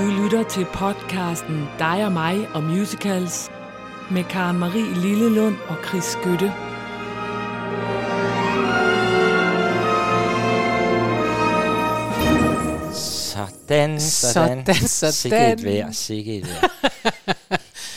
Du lytter til podcasten Dig og mig og musicals med Karen Marie Lillelund og Chris Skytte. Sådan, sådan. Sådan, sådan. Sikke et vejr, sikke et vejr.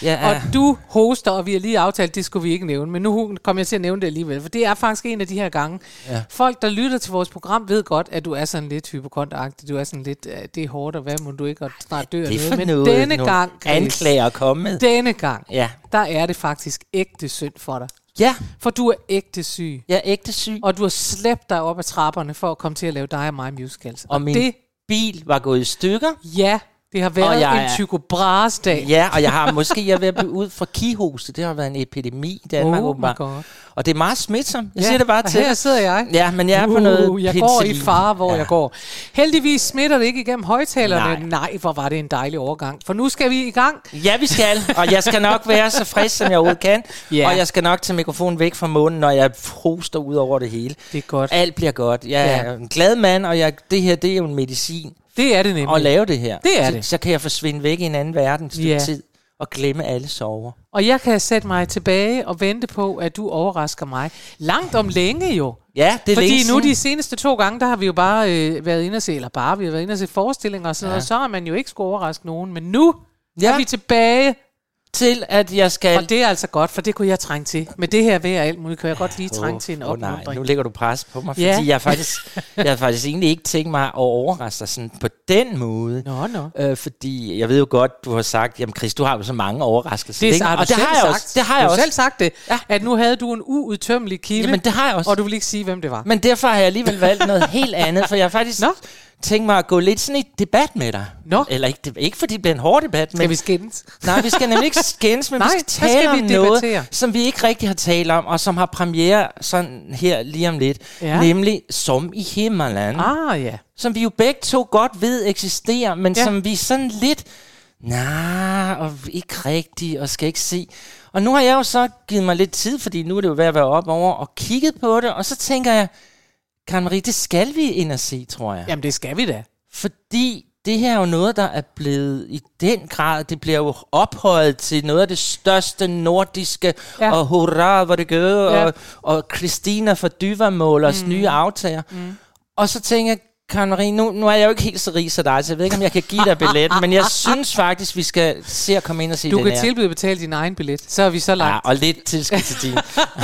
Ja, Og du hoster, og vi har lige aftalt, det skulle vi ikke nævne, men nu kommer jeg til at nævne det alligevel, for det er faktisk en af de her gange. Ja. Folk, der lytter til vores program, ved godt, at du er sådan lidt hypokonteragtig. Du er sådan lidt, uh, det er hårdt, og hvad må du ikke, og snart dør det er noget. Men noget, denne nogle gang, Chris, anklager komme med. denne gang, Ja. der er det faktisk ægte synd for dig. ja, For du er ægte syg, jeg er ægte syg. og du har slæbt dig op ad trapperne for at komme til at lave dig og mig musicals. Og min det, bil var gået i stykker. ja, det har været jeg en er- Tycho Brahes-dag. Ja, og jeg har måske jeg er blive ud fra kihoste. Det har været en epidemi i Danmark, oh my åbenbart. God. Og det er meget smitsomt. Jeg Ja, siger det bare og til her sidder jeg. Ja, men jeg er på noget Uh, jeg går i penicillin. fare, hvor Ja. jeg går. Heldigvis smitter det ikke igennem højtalerne. Nej. Nej. Hvor var det en dejlig overgang. For nu skal vi i gang. Ja, vi skal. Og jeg skal nok være så frisk, som jeg overhovedet kan. Ja. Og jeg skal nok tage mikrofonen væk fra munden, når jeg hoster ud over det hele. Det er godt. Alt bliver godt. Jeg er Ja. en glad mand, og jeg, det her det er jo en medicin Det er det nemlig. at lave det her. Det er så, det. Så kan jeg forsvinde væk i en anden verden et Ja. tid og glemme alle sover. Og jeg kan sætte mig tilbage og vente på, at du overrasker mig. Langt om længe jo. Ja, det er Fordi længe nu de seneste to gange, der har vi jo bare øh, været inde og se, eller bare, vi har været inde og se forestillinger og sådan Ja. noget, så har man jo ikke skulle overraske nogen. Men nu ja. er vi tilbage, til, at jeg skal... og det er altså godt, for det kunne jeg trænge til. Med det her vejr og alt muligt, kan jeg godt lige trænge til en nej, opmuntring. nu lægger du pres på mig, fordi Ja. jeg, faktisk, jeg har faktisk egentlig ikke tænkt mig at overraske dig sådan på den måde. Nå, nå. Øh, fordi jeg ved jo godt, du har sagt, jamen Chris, du har jo så mange overraskelser. Det, ikke? har du og det har jeg sagt. også. Det har du jeg også. selv sagt det, ja. at nu havde du en uudtømmelig kilde, Jamen det har jeg også. og du vil ikke sige, hvem det var. Men derfor har jeg alligevel valgt noget helt andet, for jeg har faktisk Nå. Tænkt mig at gå lidt sådan i debat med dig. Nå. Eller ikke, det- ikke fordi det bliver en hård debat, Skal men vi skændes? Nej, vi skal nemlig ikke skændes, men Nej, vi skal skal tale vi om debattere? noget, som vi ikke rigtig har talt om, og som har premiere sådan her lige om lidt. Ja. Nemlig Som i Himmerland. Ah, ja. Som vi jo begge to godt ved eksisterer, men Ja. som vi sådan lidt... Nej, og ikke rigtigt, og skal ikke se. Og nu har jeg jo så givet mig lidt tid, fordi nu er det jo ved at være op over, og kigget på det, og så tænker jeg, Karen Marie, det skal vi ind og se, tror jeg. Jamen, det skal vi da. Fordi det her er jo noget, der er blevet i den grad, det bliver jo ophøjet til noget af det største nordiske, ja. Ja. og hurra, hvor det gør, ja. Ja. og, og Christina for Dyvermålers mm. nye aftager. Mm. Og så tænker jeg, Karen Marie, nu, nu er jeg jo ikke helt så rig som dig, så jeg ved ikke, om jeg kan give dig billetten, men jeg synes faktisk, vi skal se at komme ind og se Du den kan her. tilbyde at betale din egen billet. Så er vi så Ja, langt. og lidt tilskud til din.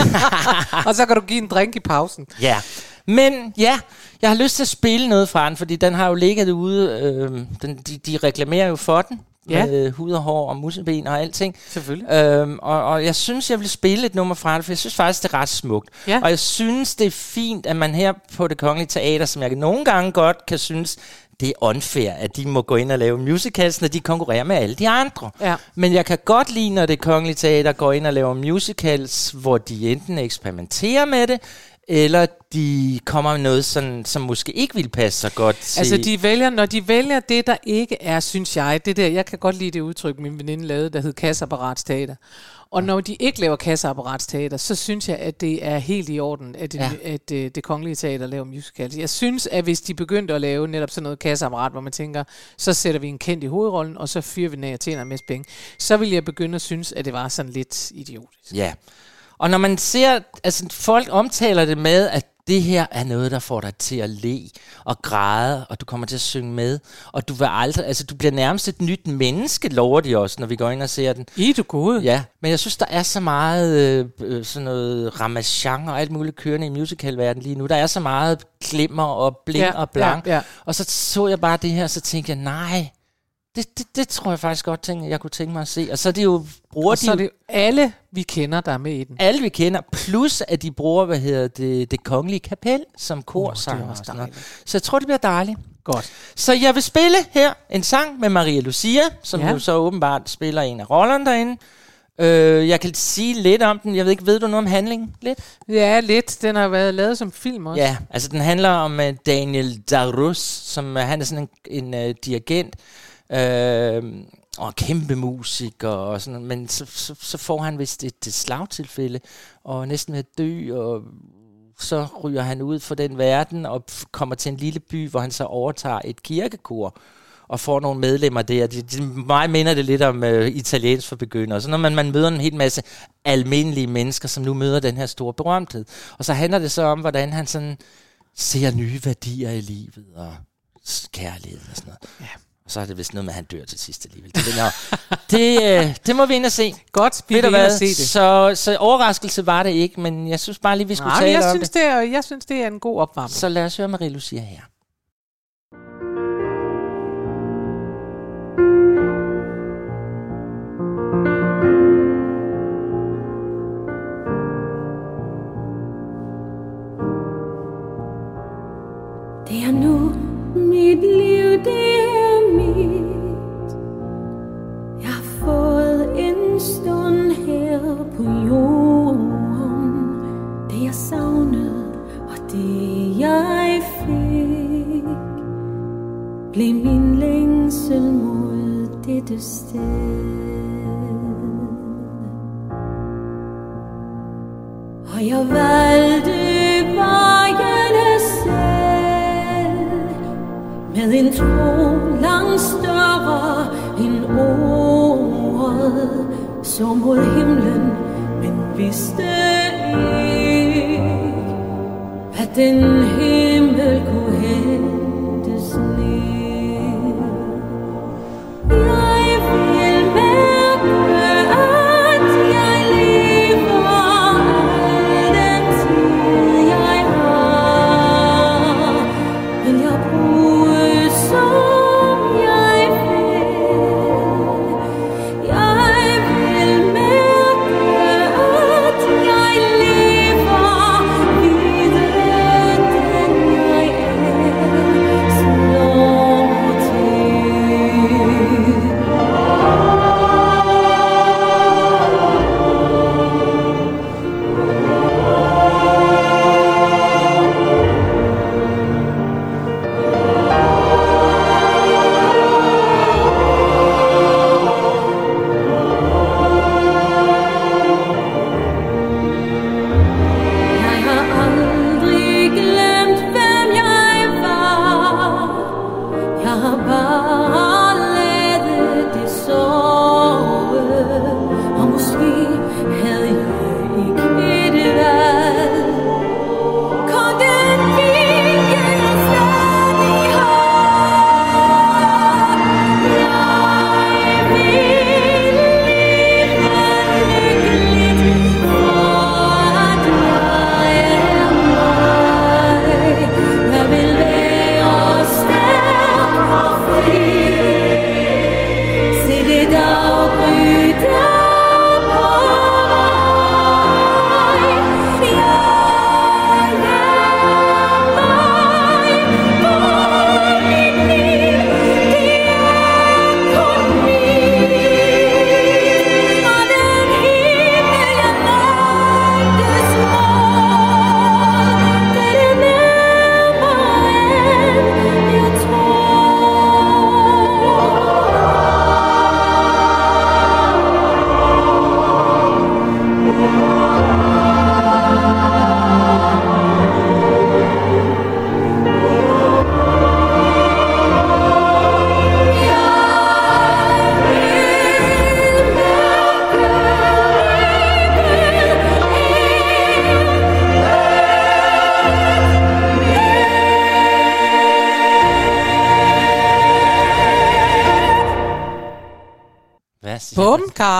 og så kan du give en drink i pausen. Ja, men ja, jeg har lyst til at spille noget fra den, fordi den har jo ligget ude, øh, den, de, de reklamerer jo for den, Ja. med hud og hår og museben og alting. Selvfølgelig. Øhm, og, og jeg synes, jeg vil spille et nummer fra det, for jeg synes faktisk, det er ret smukt. Ja. Og jeg synes, det er fint, at man her på det kongelige teater, som jeg nogle gange godt kan synes, det er unfair, at de må gå ind og lave musicals, når de konkurrerer med alle de andre. Ja. Men jeg kan godt lide, når det kongelige teater går ind og laver musicals, hvor de enten eksperimenterer med det, eller de kommer med noget, sådan, som måske ikke vil passe så godt til... Altså, de vælger, når de vælger det, der ikke er, synes jeg, det der, jeg kan godt lide det udtryk, min veninde lavede, der hed kasseapparatsteater. Og når de ikke laver kasseapparatsteater, så synes jeg, at det er helt i orden, at det, Ja. ja. at det, det kongelige teater laver musicals. Jeg synes, at hvis de begyndte at lave netop sådan noget kasseapparat, hvor man tænker, så sætter vi en kendt i hovedrollen, og så fyrer vi den af og tjener en masse penge, så vil jeg begynde at synes, at det var sådan lidt idiotisk. Ja. Og når man ser, altså folk omtaler det med, at det her er noget, der får dig til at le og græde, og du kommer til at synge med, og du vil aldrig, altså du bliver nærmest et nyt menneske, lover de også, når vi går ind og ser den. I du gode. Ja, men jeg synes, der er så meget øh, øh, sådan noget ramachan og alt muligt kørende i musicalverdenen lige nu. Der er så meget glimmer og bling Ja, og blank. ja, ja. Og så så jeg bare det her, så tænkte jeg, nej, det, det, det tror jeg faktisk godt, tænke, jeg kunne tænke mig at se. Og så er det jo, bruger Og de så er det jo alle, vi kender, der er med i den. alle vi kender, plus at de bruger, hvad hedder det, det kongelige kapel som korsanger. også og sådan noget. Så jeg tror, det bliver dejligt. Godt. Så jeg vil spille her en sang med Maria Lucia, som Ja. jo så åbenbart spiller en af rollerne derinde. Øh, jeg kan sige lidt om den. Jeg ved ikke, ved du noget om handlingen? Lidt? Ja, lidt. Den har været lavet som film også. Ja, altså den handler om uh, Daniel Darus, som uh, han er sådan en, en uh, dirigent, øh, og kæmpe musiker og sådan noget, men så, så, så får han vist et, et slagtilfælde, og næsten ved at dø, og så ryger han ud for den verden, og kommer til en lille by, hvor han så overtager et kirkekor. og får nogle medlemmer der. De, de, mig minder det lidt om øh, italiensk for begyndere. Så når man, man møder en helt masse almindelige mennesker, som nu møder den her store berømthed. Og så handler det så om, hvordan han sådan ser nye værdier i livet og kærlighed og sådan noget. Ja. Og så er det vist noget med, at han dør til sidst alligevel. Det, det, øh, det må vi ind og se. Godt, vi vil ind se det. Så, så overraskelse var det ikke, men jeg synes bare lige, vi skulle Nej, tale jeg om synes, det. det er, jeg synes, det er en god opvarmning. Så lad os høre Marie Lucia her. Det er nu mit liv, det på jorden. Det jeg savnede, og det jeg fik, blev min længsel mod dette sted. Og jeg valgte vejene selv Med en tro langt større end ordet Så mod himlen, vidste ikke At den himmel kunne hentes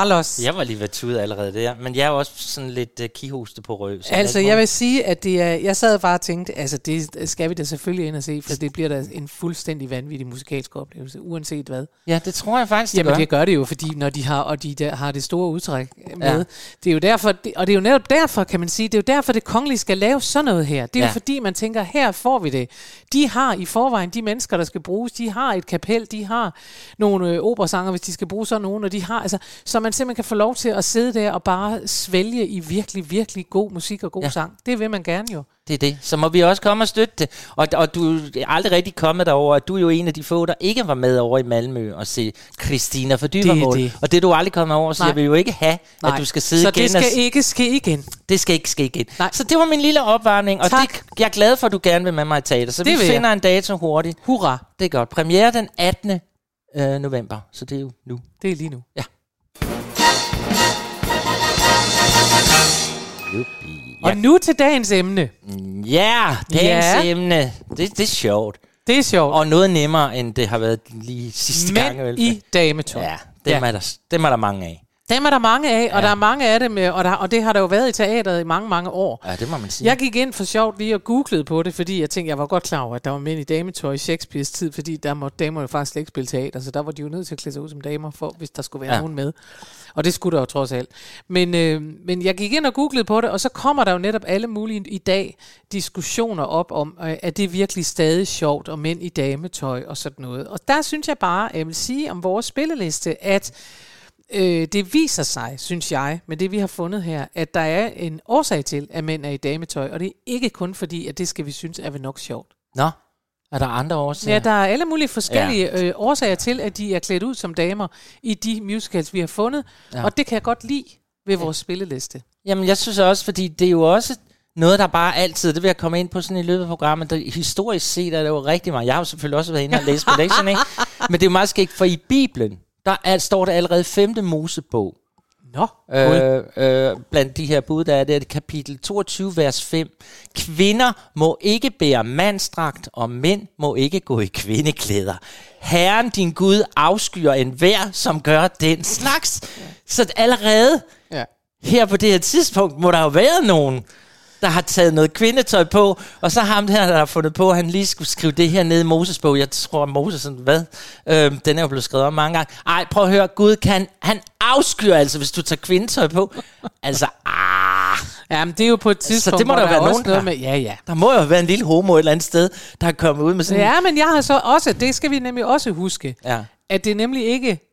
Carlos. Jeg var lige ved tude allerede der, men jeg er også sådan lidt uh, kihoste på røv. så Altså, alt jeg vil sige, at det er, jeg sad bare og tænkte, altså, det skal vi da selvfølgelig ind og se, for det bliver da en fuldstændig vanvittig musikalsk oplevelse, uanset hvad. Ja, det tror jeg faktisk, det Jamen, gør. det gør det jo, fordi når de har, og de der, har det store udtræk med, Ja. det er jo derfor, det, og det er jo netop derfor, kan man sige, det er jo derfor, det kongelige skal lave sådan noget her. Det er ja. Jo fordi, man tænker, her får vi det. De har i forvejen, de mennesker, der skal bruges, de har et kapel, de har nogle øh, operasanger, hvis de skal bruge sådan nogen, og de har, altså, så man simpelthen kan få lov til at sidde der og bare svælge i virkelig, virkelig god musik og god ja. sang. Det vil man gerne jo. Det er det. Så må vi også komme og støtte det. Og, og du er aldrig rigtig kommet derover. og Du er jo en af de få, der ikke var med over i Malmø og se Christina for Dybermål. det. Og det du aldrig kommet over, så Nej. jeg vil jo ikke have, Nej. at du skal sidde så igen det skal og... ikke ske igen. Det skal ikke ske igen. Nej. Så det var min lille opvarmning, og Tak. det, jeg er glad for, at du gerne vil med mig i teater. Så Det vi vil jeg. finder en dato hurtigt. Hurra. Det er godt. Premiere den 18. øh, november, så det er jo nu. Det er lige nu. Juppie. Og nu til dagens emne. Ja, dagens Ja. emne. Det, det er sjovt. Det er sjovt. Og noget nemmere, end det har været lige sidste gang. Mænd vel? i dametøj. Ja, dem, Ja. Er der, dem er der mange af. Dem er der mange af, og Ja. der er mange af dem, øh, og, der, og det har der jo været i teateret i mange, mange år. Ja, det må man sige. Jeg gik ind for sjovt lige og googlede på det, fordi jeg tænkte, jeg var godt klar over, at der var mænd i dametøj i Shakespeares tid, fordi der må damer jo faktisk ikke spille teater, så der var de jo nødt til at klæde sig ud som damer, for, hvis der skulle være Ja. nogen med. Og det skulle der jo trods alt. Men, øh, men jeg gik ind og googlede på det, og så kommer der jo netop alle mulige i dag diskussioner op om, øh, at det er virkelig stadig sjovt, og mænd i dametøj og sådan noget. Og der synes jeg bare, jeg vil sige om vores spilleliste, at øh, det viser sig, synes jeg, med det vi har fundet her, at der er en årsag til, at mænd er i dametøj, og det er ikke kun fordi, at det skal vi synes er vel nok sjovt. Nå, er der andre årsager? Ja, der er alle mulige forskellige ja. øh, årsager til, at de er klædt ud som damer i de musicals, vi har fundet, Ja. ja. og det kan jeg godt lide ved vores spilleliste. Jamen, jeg synes også, fordi det er jo også noget, der bare altid, det vil jeg komme ind på sådan i løbet af programmet, der historisk set er det jo rigtig meget. Jeg har jo selvfølgelig også været inde og læse på lektion, ikke? Men det er jo meget skægt, for i Bibelen, der er, står der allerede femte Mosebog, Nå, øh, øh, blandt de her bud, der er det, er det kapitel 22, vers 5. Kvinder må ikke bære mandstragt, og mænd må ikke gå i kvindeklæder. Herren, din Gud, afskyer enhver, som gør den slags. Så allerede ja. her på det her tidspunkt, må der jo være nogen, der har taget noget kvindetøj på, og så ham her, der har fundet på, at han lige skulle skrive det her ned i Moses bog. Jeg tror, Moses, sådan, hvad? Øhm, den er jo blevet skrevet om mange gange. Ej, prøv at høre, Gud kan, han afskyr altså, hvis du tager kvindetøj på. Altså, ah, ja, men det er jo på et tidspunkt, det må der der være nogen, noget med, ja, ja. der må jo være en lille homo et eller andet sted, der er kommet ud med sådan Ja, men jeg har så også, det skal vi nemlig også huske, ja. at det nemlig ikke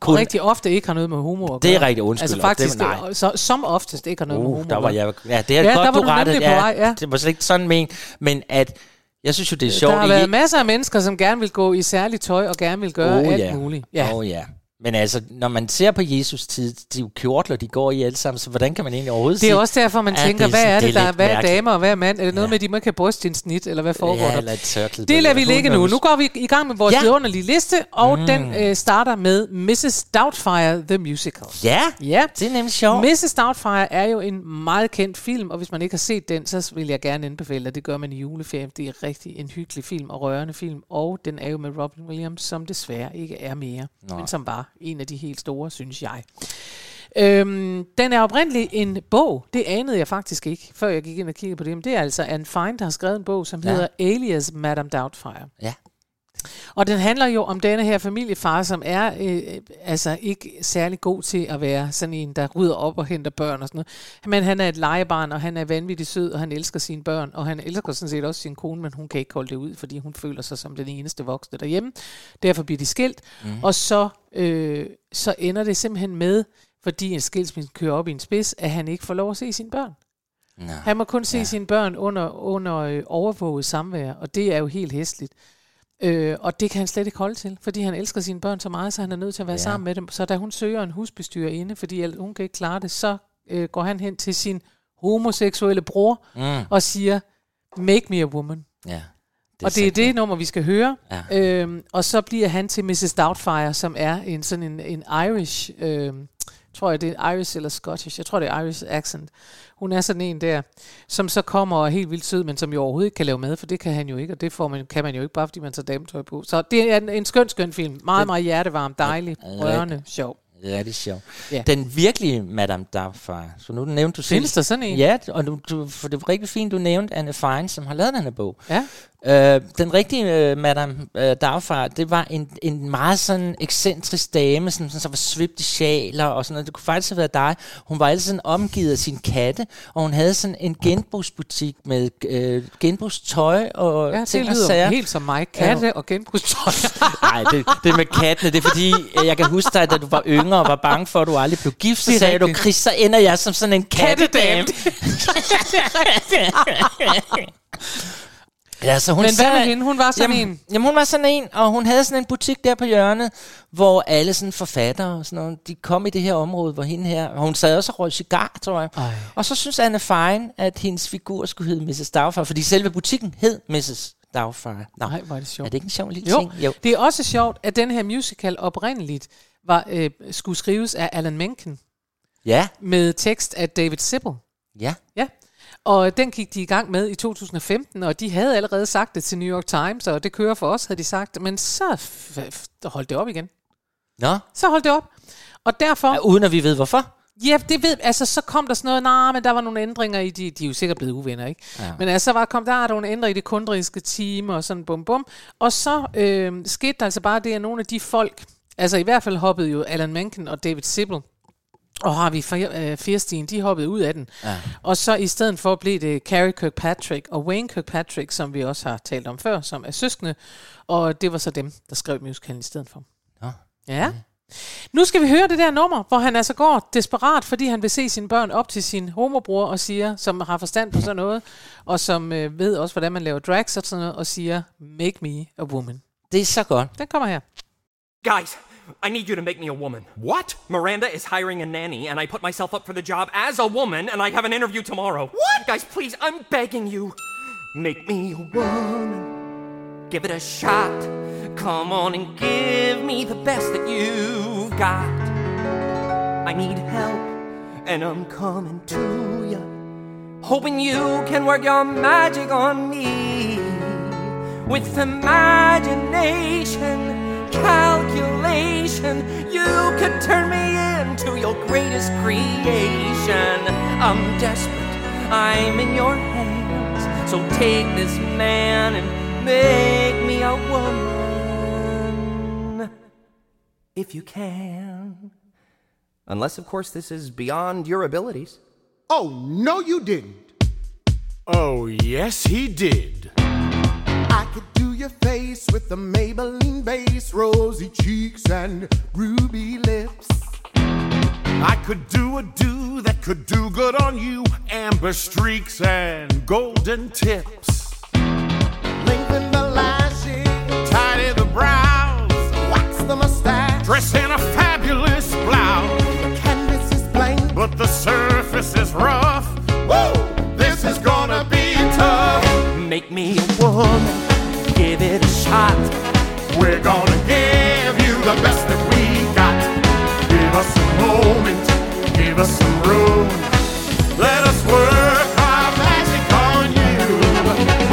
Kun, rigtig ofte ikke har noget med homo at gøre. det er rigtig undskyld. Altså og faktisk, det, nej. så, som oftest ikke har noget med Uh, at der var jeg, ja, det er Ja, godt, der var du du nemlig på vej, ja. Det var slet ikke sådan men, men at jeg synes jo, det er sjovt. Der har været masser af mennesker, som gerne vil gå i særligt tøj og gerne vil gøre Oh, alt ja. muligt. Ja. Oh, ja. Men altså, når man ser på Jesus tid, de er jo kjortler, de går i alle sammen, så hvordan kan man egentlig overhovedet Det er sige- også derfor, man tænker, det hvad er det det, er der hvad er damer og hvad er mand? Er det noget Ja. med, at de må ikke have bryst i en snit, eller hvad foregår Ja, der? eller tørklæde. Det lader vi ligge nu. Nu går vi i gang med vores Ja. vidunderlige liste, og mm. den øh, starter med Mrs. Doubtfire, The Musical. Ja, Ja, det er nemlig sjovt. Mrs. Doubtfire er jo en meget kendt film, og hvis man ikke har set den, så vil jeg gerne anbefale at Det gør man i juleferien. Det er rigtig en hyggelig film og rørende film, og den er jo med Robin Williams, som desværre ikke er mere, Nå. men som var en af de helt store, synes jeg. Øhm, den er oprindeligt en bog. Det anede jeg faktisk ikke, før jeg gik ind og kiggede på det. Men det er altså Anne Fine, der har skrevet en bog, som Ja. hedder Alias Madame Doubtfire. Ja. Og den handler jo om denne her familiefar, som er øh, altså ikke særlig god til at være sådan en, der rydder op og henter børn og sådan noget. Men han er et legebarn, og han er vanvittigt sød, og han elsker sine børn, og han elsker sådan set også sin kone, men hun kan ikke holde det ud, fordi hun føler sig som den eneste voksne derhjemme. Derfor bliver de skilt, mm. og så, øh, så ender det simpelthen med, fordi en skilsmisse kører op i en spids, at han ikke får lov at se sine børn. Nå. Han må kun se ja. sine børn under, under øh, overvåget samvær, og det er jo helt hæsligt. Øh, og det kan han slet ikke holde til, fordi han elsker sine børn så meget, så han er nødt til at være Ja. sammen med dem. Så da hun søger en husbestyrerinde, fordi hun kan ikke klare det, så øh, går han hen til sin homoseksuelle bror Mm. og siger, make me a woman. Ja. Det og det er det nummer, vi skal høre. Ja. Øhm, og så bliver han til Mrs. Doubtfire, som er en sådan en, en Irish, øhm, tror jeg det er Irish eller Scottish, jeg tror det er Irish accent. Hun er sådan en der, som så kommer og er helt vildt sød, men som jo overhovedet ikke kan lave mad, for det kan han jo ikke, og det får man, kan man jo ikke, bare fordi man tager dametøj på. Så det er en, en skøn, skøn film. Meget, meget hjertevarm, dejlig, rørende, sjov. Ja, det er sjovt. Ja. Den virkelige Madame Doubtfire, så nu nævnte du. Findes der sådan en? Ja, og du, du, for det var rigtig fint, du nævnte Anne Fine, som har lavet den her bog. Ja. Øh, den rigtige uh, Madame uh, Doubtfire, det var en, en meget sådan ekscentrisk dame, som, som så var svøbt i sjaler og sådan noget. Det kunne faktisk have været dig. Hun var altid sådan omgivet af sin katte, og hun havde sådan en genbrugsbutik med øh, genbrugstøj og Ja, det ting og lyder sager. helt som mig. Katte og genbrugstøj. Nej, det, det med kattene, det er fordi, øh, jeg kan huske dig, da du var yngre og var bange for, at du aldrig blev gift, så sagde du. Chris, så ender jeg som sådan en kattedame. ja, så hun Men hvad med hende? Hun var sådan jamen, en. Jamen, hun var sådan en, og hun havde sådan en butik der på hjørnet, hvor alle sådan forfattere og sådan noget, de kom i det her område, hvor hende her, og hun sad også og røg cigar, tror jeg. Ej. Og så synes Anne Fine, at hendes figur skulle hedde Mrs. Doubtfire, fordi selve butikken hed Mrs. Nå, Nej, hvor er det sjovt. er det ikke en sjov lille Jo, ting? Jo. det er også sjovt, at den her musical oprindeligt var, øh, skulle skrives af Alan Menken Ja, med tekst af David Sibbel. ja. Ja. Og den gik de i gang med i 2015, og de havde allerede sagt det til New York Times, og det kører for os, havde de sagt. Men så holdt det op igen. Nå, Så holdt det op. Og derfor... ja, uden at vi ved hvorfor. Ja, det ved, altså så kom der sådan noget, nej, nah, men der var nogle ændringer i, de, de er jo sikkert blevet uvenner, ikke? Ja. Men altså, så var, kom der er nogle ændringer i det kunstneriske team, og sådan bum bum. Og så øh, skete der altså bare det, at nogle af de folk, altså i hvert fald hoppede jo Alan Menken og David Sibbel, og har vi øh, Fierstein, de hoppede ud af den. Ja. Og så i stedet for blev det Carrie Kirkpatrick og Wayne Kirkpatrick, som vi også har talt om før, som er søskende. Og det var så dem, der skrev musicalen i stedet for. Nå. Ja. Nu skal vi høre det der nummer, hvor han altså går desperat, fordi han vil se sine børn op til sin homobror og siger, som har forstand på sådan noget, og som øh, ved også, hvordan man laver drags og sådan noget, og siger, make me a woman. Det er så godt. Den kommer her. Guys, I need you to make me a woman. What? Miranda is hiring a nanny, and I put myself up for the job as a woman, and I have an interview tomorrow. What? Guys, please, I'm begging you. Make me a woman. Give it a shot. Come on and give me the best that you've got. I need help, and I'm coming to you. Hoping you can work your magic on me. With imagination, calculation, you could turn me into your greatest creation. I'm desperate, I'm in your hands. So take this man and make me a woman. If you can. Unless, of course, this is beyond your abilities. Oh, no, you didn't. Oh, yes, he did. Your face with the Maybelline base, rosy cheeks and ruby lips. I could do a do that could do good on you. Amber streaks and golden tips. Lengthen the lashes, Tidy the brows. wax the mustache. Dress in a fabulous blouse. The canvas is blank. But the surface is rough. Woo! This is gonna be tough. Make me a woman, give it a shot. We're gonna give you the best that we got. Give us a moment, give us some room. Let us work our magic on you.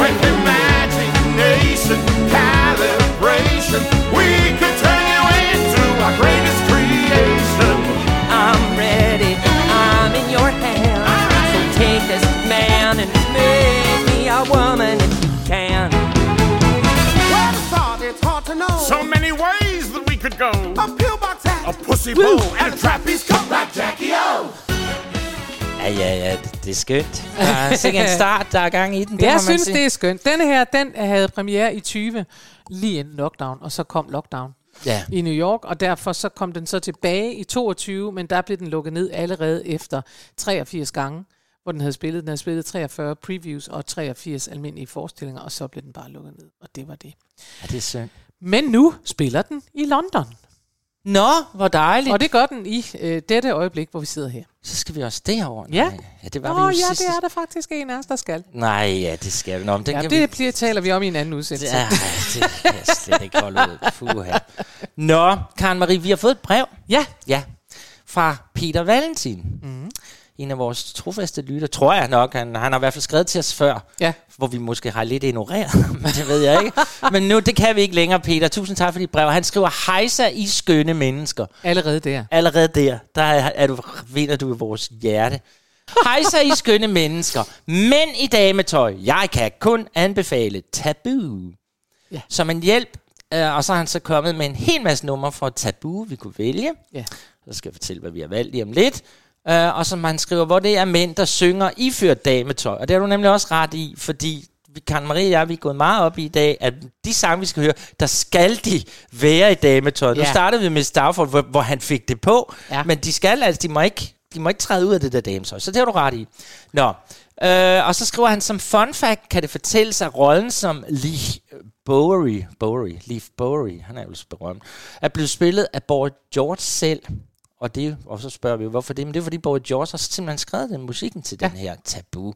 With imagination, calibration, A pussy bow and a trapeze cut like Jackie O. Ja, ja, ja, det, er skønt. Der er sikkert en start, der er gang i den. Det må Jeg synes, sige. det er skønt. Den her, den havde premiere i 20, lige inden lockdown, og så kom lockdown Ja. i New York, og derfor så kom den så tilbage i 22, men der blev den lukket ned allerede efter 83 gange, hvor den havde spillet. Den havde spillet 43 previews og 83 almindelige forestillinger, og så blev den bare lukket ned, og det var det. Ja, det er synd. Men nu spiller den i London, Nå, hvor dejligt. og det gør den i øh, dette øjeblik, hvor vi sidder her. Så skal vi også derover. Ja. Nej, ja det var Åh vi jo ja, sidst. det er der faktisk en af os, der skal. Nej, ja, det skal vi. Nå, men den Ja, kan det vi... bliver, taler vi om i en anden udsendelse. Ja, det kan jeg slet ikke holde ud. Fuh, her. Nå, Karen Marie, vi har fået et brev. Ja, Ja, fra Peter Valentin. Mm. En af vores trofaste lytter, tror jeg nok. Han, han har i hvert fald skrevet til os før, ja. hvor vi måske har lidt ignoreret men det ved jeg ikke. Men nu, det kan vi ikke længere, Peter. Tusind tak for dit brev. Han skriver, hejsa i skønne mennesker. Allerede der. Allerede der, der er, er du, vinder du i vores hjerte. Hej så I skønne mennesker. Mænd i dametøj. Jeg kan kun anbefale Tabu. Ja. Som en hjælp. Øh, og så er han så kommet med en hel masse numre fra Tabu, vi kunne vælge. Ja. Så skal jeg fortælle, hvad vi har valgt lige om lidt. Øh, og som han skriver, hvor det er mænd, der synger iført dametøj. Og det har du nemlig også ret i, fordi vi, Karen Marie og jeg, vi er gået meget op i i dag, at de sange, vi skal høre, der skal de være i dametøj. Nu Ja. startede vi med Starford, hvor, hvor han fik det på, Ja. men de skal altså, de må ikke, de må ikke træde ud af det der dametøj. Så det har du ret i. Nå, øh, og så skriver han, som fun fact kan det fortælles, at rollen som Lee Bowery, Bowery, Leaf Bowery, han er jo berømt, er blevet spillet af Boy George selv. Og, det, og så spørger vi, hvorfor det? Men det er fordi Boy George har simpelthen skrevet den musikken til ja. den her tabu.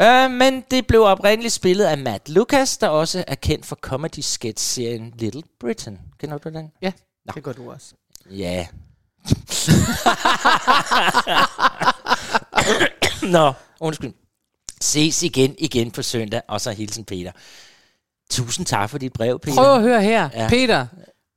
Øh, men det blev oprindeligt spillet af Matt Lucas, der også er kendt for comedy sketch-serien Little Britain. Kender du den? Ja, det gør du også. Ja. Nå, undskyld. Ses igen, igen på søndag, og så hilsen Peter. Tusind tak for dit brev, Peter. Prøv at høre her, ja. Peter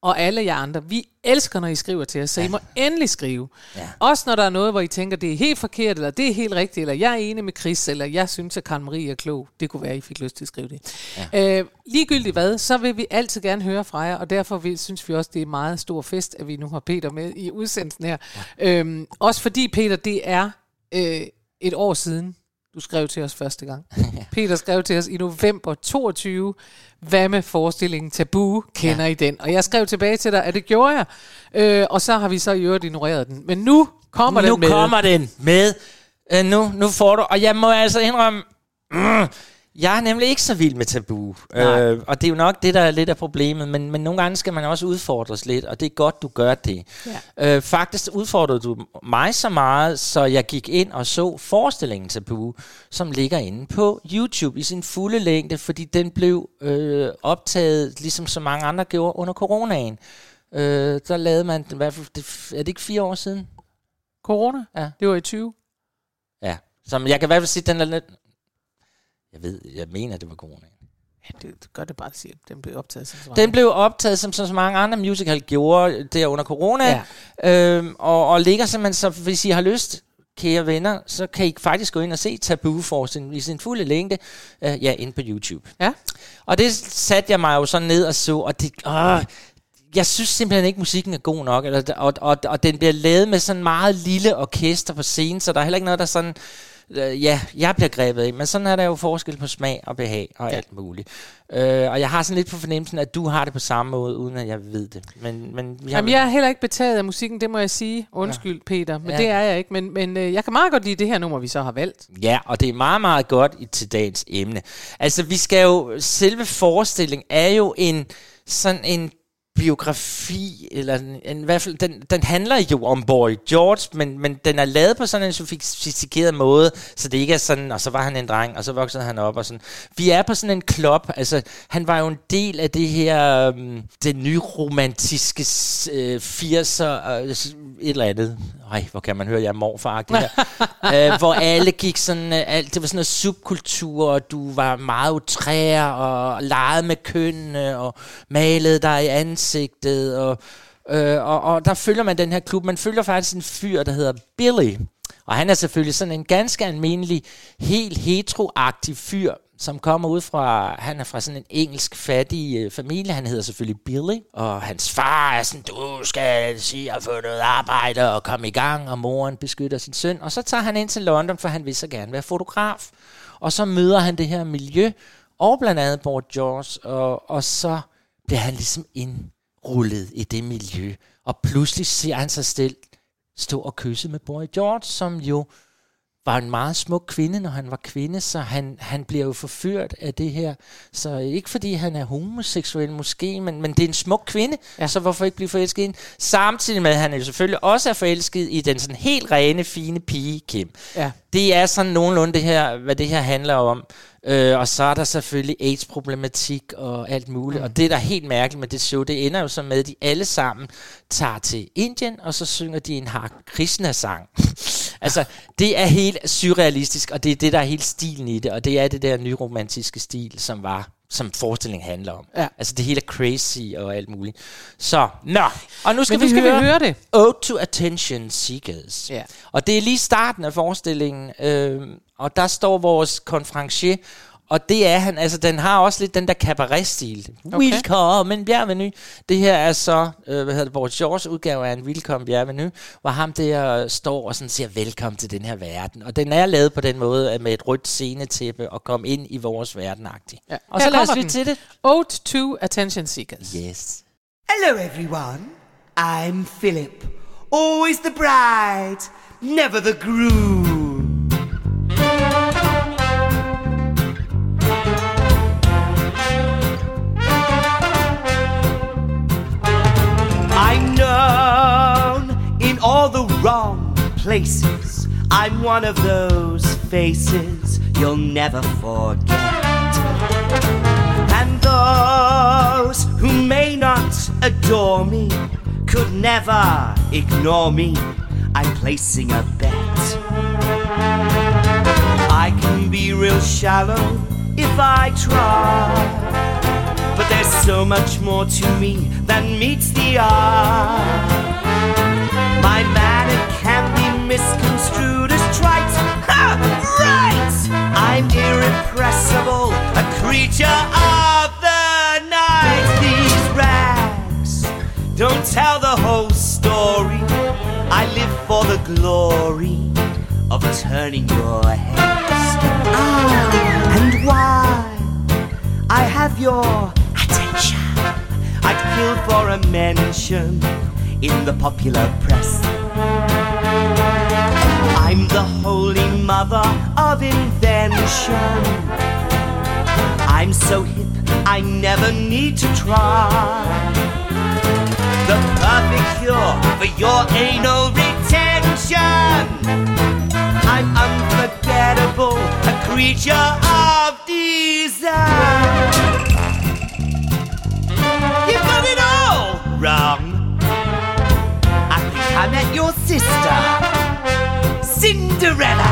og alle jer andre. Vi elsker, når I skriver til os, så I må endelig skrive. Ja. Også når der er noget, hvor I tænker, det er helt forkert, eller det er helt rigtigt, eller jeg er enig med Chris, eller jeg synes, at Karen Marie er klog. Det kunne være, I fik lyst til at skrive det. Ja. Øh, ligegyldigt hvad, så vil vi altid gerne høre fra jer, og derfor vil, synes vi også, det er en meget stor fest, at vi nu har Peter med i udsendelsen her. Ja. Øhm, også fordi, Peter, det er øh, et år siden, du skrev til os første gang. Peter skrev til os i november 22, hvad med forestillingen Tabu, kender ja. I den? Og jeg skrev tilbage til dig, at det gjorde jeg, øh, og så har vi så i øvrigt ignoreret den. Men nu kommer nu den med. kommer den med. Øh, nu, nu får du, og jeg må altså indrømme, mm, jeg er nemlig ikke så vild med tabu. Nej. Øh, og det er jo nok det, der er lidt af problemet. Men, men nogle gange skal man også udfordres lidt, og det er godt, du gør det. Ja. Øh, faktisk udfordrede du mig så meget, så jeg gik ind og så forestillingen Tabu, som ligger inde på YouTube i sin fulde længde, fordi den blev øh, optaget, ligesom så mange andre gjorde, under coronaen. Øh, der lavede man, i hvert fald, det, er det ikke fire år siden? Corona? Ja. Det var i 20. Ja, som jeg kan i hvert fald sige, den er lidt... Jeg ved, jeg mener, det var corona. Ja, det, det gør det bare at sige. Den blev optaget som så Den blev optaget, som så mange andre musical gjorde der under corona, ja. øhm, og, og ligger simpelthen, så hvis I har lyst, kære venner, så kan I faktisk gå ind og se Tabu forestillingen i sin fulde længde, øh, ja, inde på YouTube. Ja. Og det satte jeg mig jo så ned og så, og det... Åh, jeg synes simpelthen ikke, musikken er god nok, eller, og, og, og den bliver lavet med sådan meget lille orkester på scenen, så der er heller ikke noget, der sådan... Øh, ja, jeg bliver grebet af, men sådan er der jo forskel på smag og behag og ja. alt muligt. Øh, og jeg har sådan lidt på fornemmelsen, at du har det på samme måde, uden at jeg ved det. Men, men har Jamen, jeg er heller ikke betaget af musikken, det må jeg sige. Undskyld, ja. Peter, men ja. det er jeg ikke. Men, men øh, jeg kan meget godt lide det her nummer, vi så har valgt. Ja, og det er meget, meget godt i, til dagens emne. Altså, vi skal jo... Selve forestillingen er jo en sådan en biografi, eller en, en, i hvert fald, den, den handler jo om Boy George, men, men den er lavet på sådan en sofistikeret måde, så det ikke er sådan, og så var han en dreng, og så voksede han op, og sådan. Vi er på sådan en klub, altså, han var jo en del af det her, øhm, den nye nyromantiske øh, 80'er, øh, et eller andet. Ej, hvor kan man høre, jeg er morfar her. øh, hvor alle gik sådan, øh, alt, det var sådan noget subkultur, og du var meget utrær, og legede med kønnene, og malede dig i ansigtet, og, øh, og, og der følger man den her klub. Man følger faktisk en fyr, der hedder Billy. Og han er selvfølgelig sådan en ganske almindelig, helt heteroagtig fyr, som kommer ud fra, han er fra sådan en engelsk fattig øh, familie, han hedder selvfølgelig Billy, og hans far er sådan, du skal sige at få noget arbejde og komme i gang, og moren beskytter sin søn, og så tager han ind til London, for han vil så gerne være fotograf, og så møder han det her miljø, og blandt andet Bort George, og, og så bliver han ligesom indrullet i det miljø, og pludselig ser han sig selv stå og kysse med Boy George, som jo var en meget smuk kvinde, når han var kvinde, så han, han bliver jo forført af det her. Så ikke fordi han er homoseksuel måske, men, men det er en smuk kvinde, ja. så hvorfor ikke blive forelsket i hende? Samtidig med, at han jo selvfølgelig også er forelsket i den sådan helt rene, fine pige, Kim. Ja. Det er sådan nogenlunde det her, hvad det her handler om. Øh, og så er der selvfølgelig AIDS-problematik og alt muligt. Mm. Og det, der er helt mærkeligt med det show, det ender jo så med, at de alle sammen tager til Indien, og så synger de en Har Krishna-sang. altså, det er helt surrealistisk, og det er det, der er helt stilen i det. Og det er det der nyromantiske stil, som var som forestillingen handler om. Ja. Altså, det hele er crazy og alt muligt. Så, nå. Og nu skal, Men nu vi, skal vi høre, høre det. Ode to Attention Seekers. Ja. Og det er lige starten af forestillingen, øh, og der står vores konferencier, og det er han, altså den har også lidt den der cabaret-stil. Okay. Welcome, bienvenue. Det her er så, øh, hvad hedder det, vores George udgave af en Welcome, bienvenue, hvor ham der står og sådan siger, velkommen til den her verden. Og den er lavet på den måde, at med et rødt scenetæppe og komme ind i vores verden -agtigt. Ja. Og Her så lad os kommer lytte den. til det. Ode to Attention Seekers. Yes. Hello, everyone. I'm Philip. Always the bride, never the groom. Races. I'm one of those faces you'll never forget. And those who may not adore me could never ignore me. I'm placing a bet. I can be real shallow if I try. But there's so much more to me than meets the eye. My be misconstrued as trite. Ha! Right! I'm irrepressible, a creature of the night. These rags don't tell the whole story. I live for the glory of turning your heads. Ah, and why I have your attention. I'd kill for a mention in the popular press. I'm the holy mother of invention. I'm so hip, I never need to try. The perfect cure for your anal retention. I'm unforgettable, a creature of desire. You got it all wrong. I think I met your sister, Cinderella.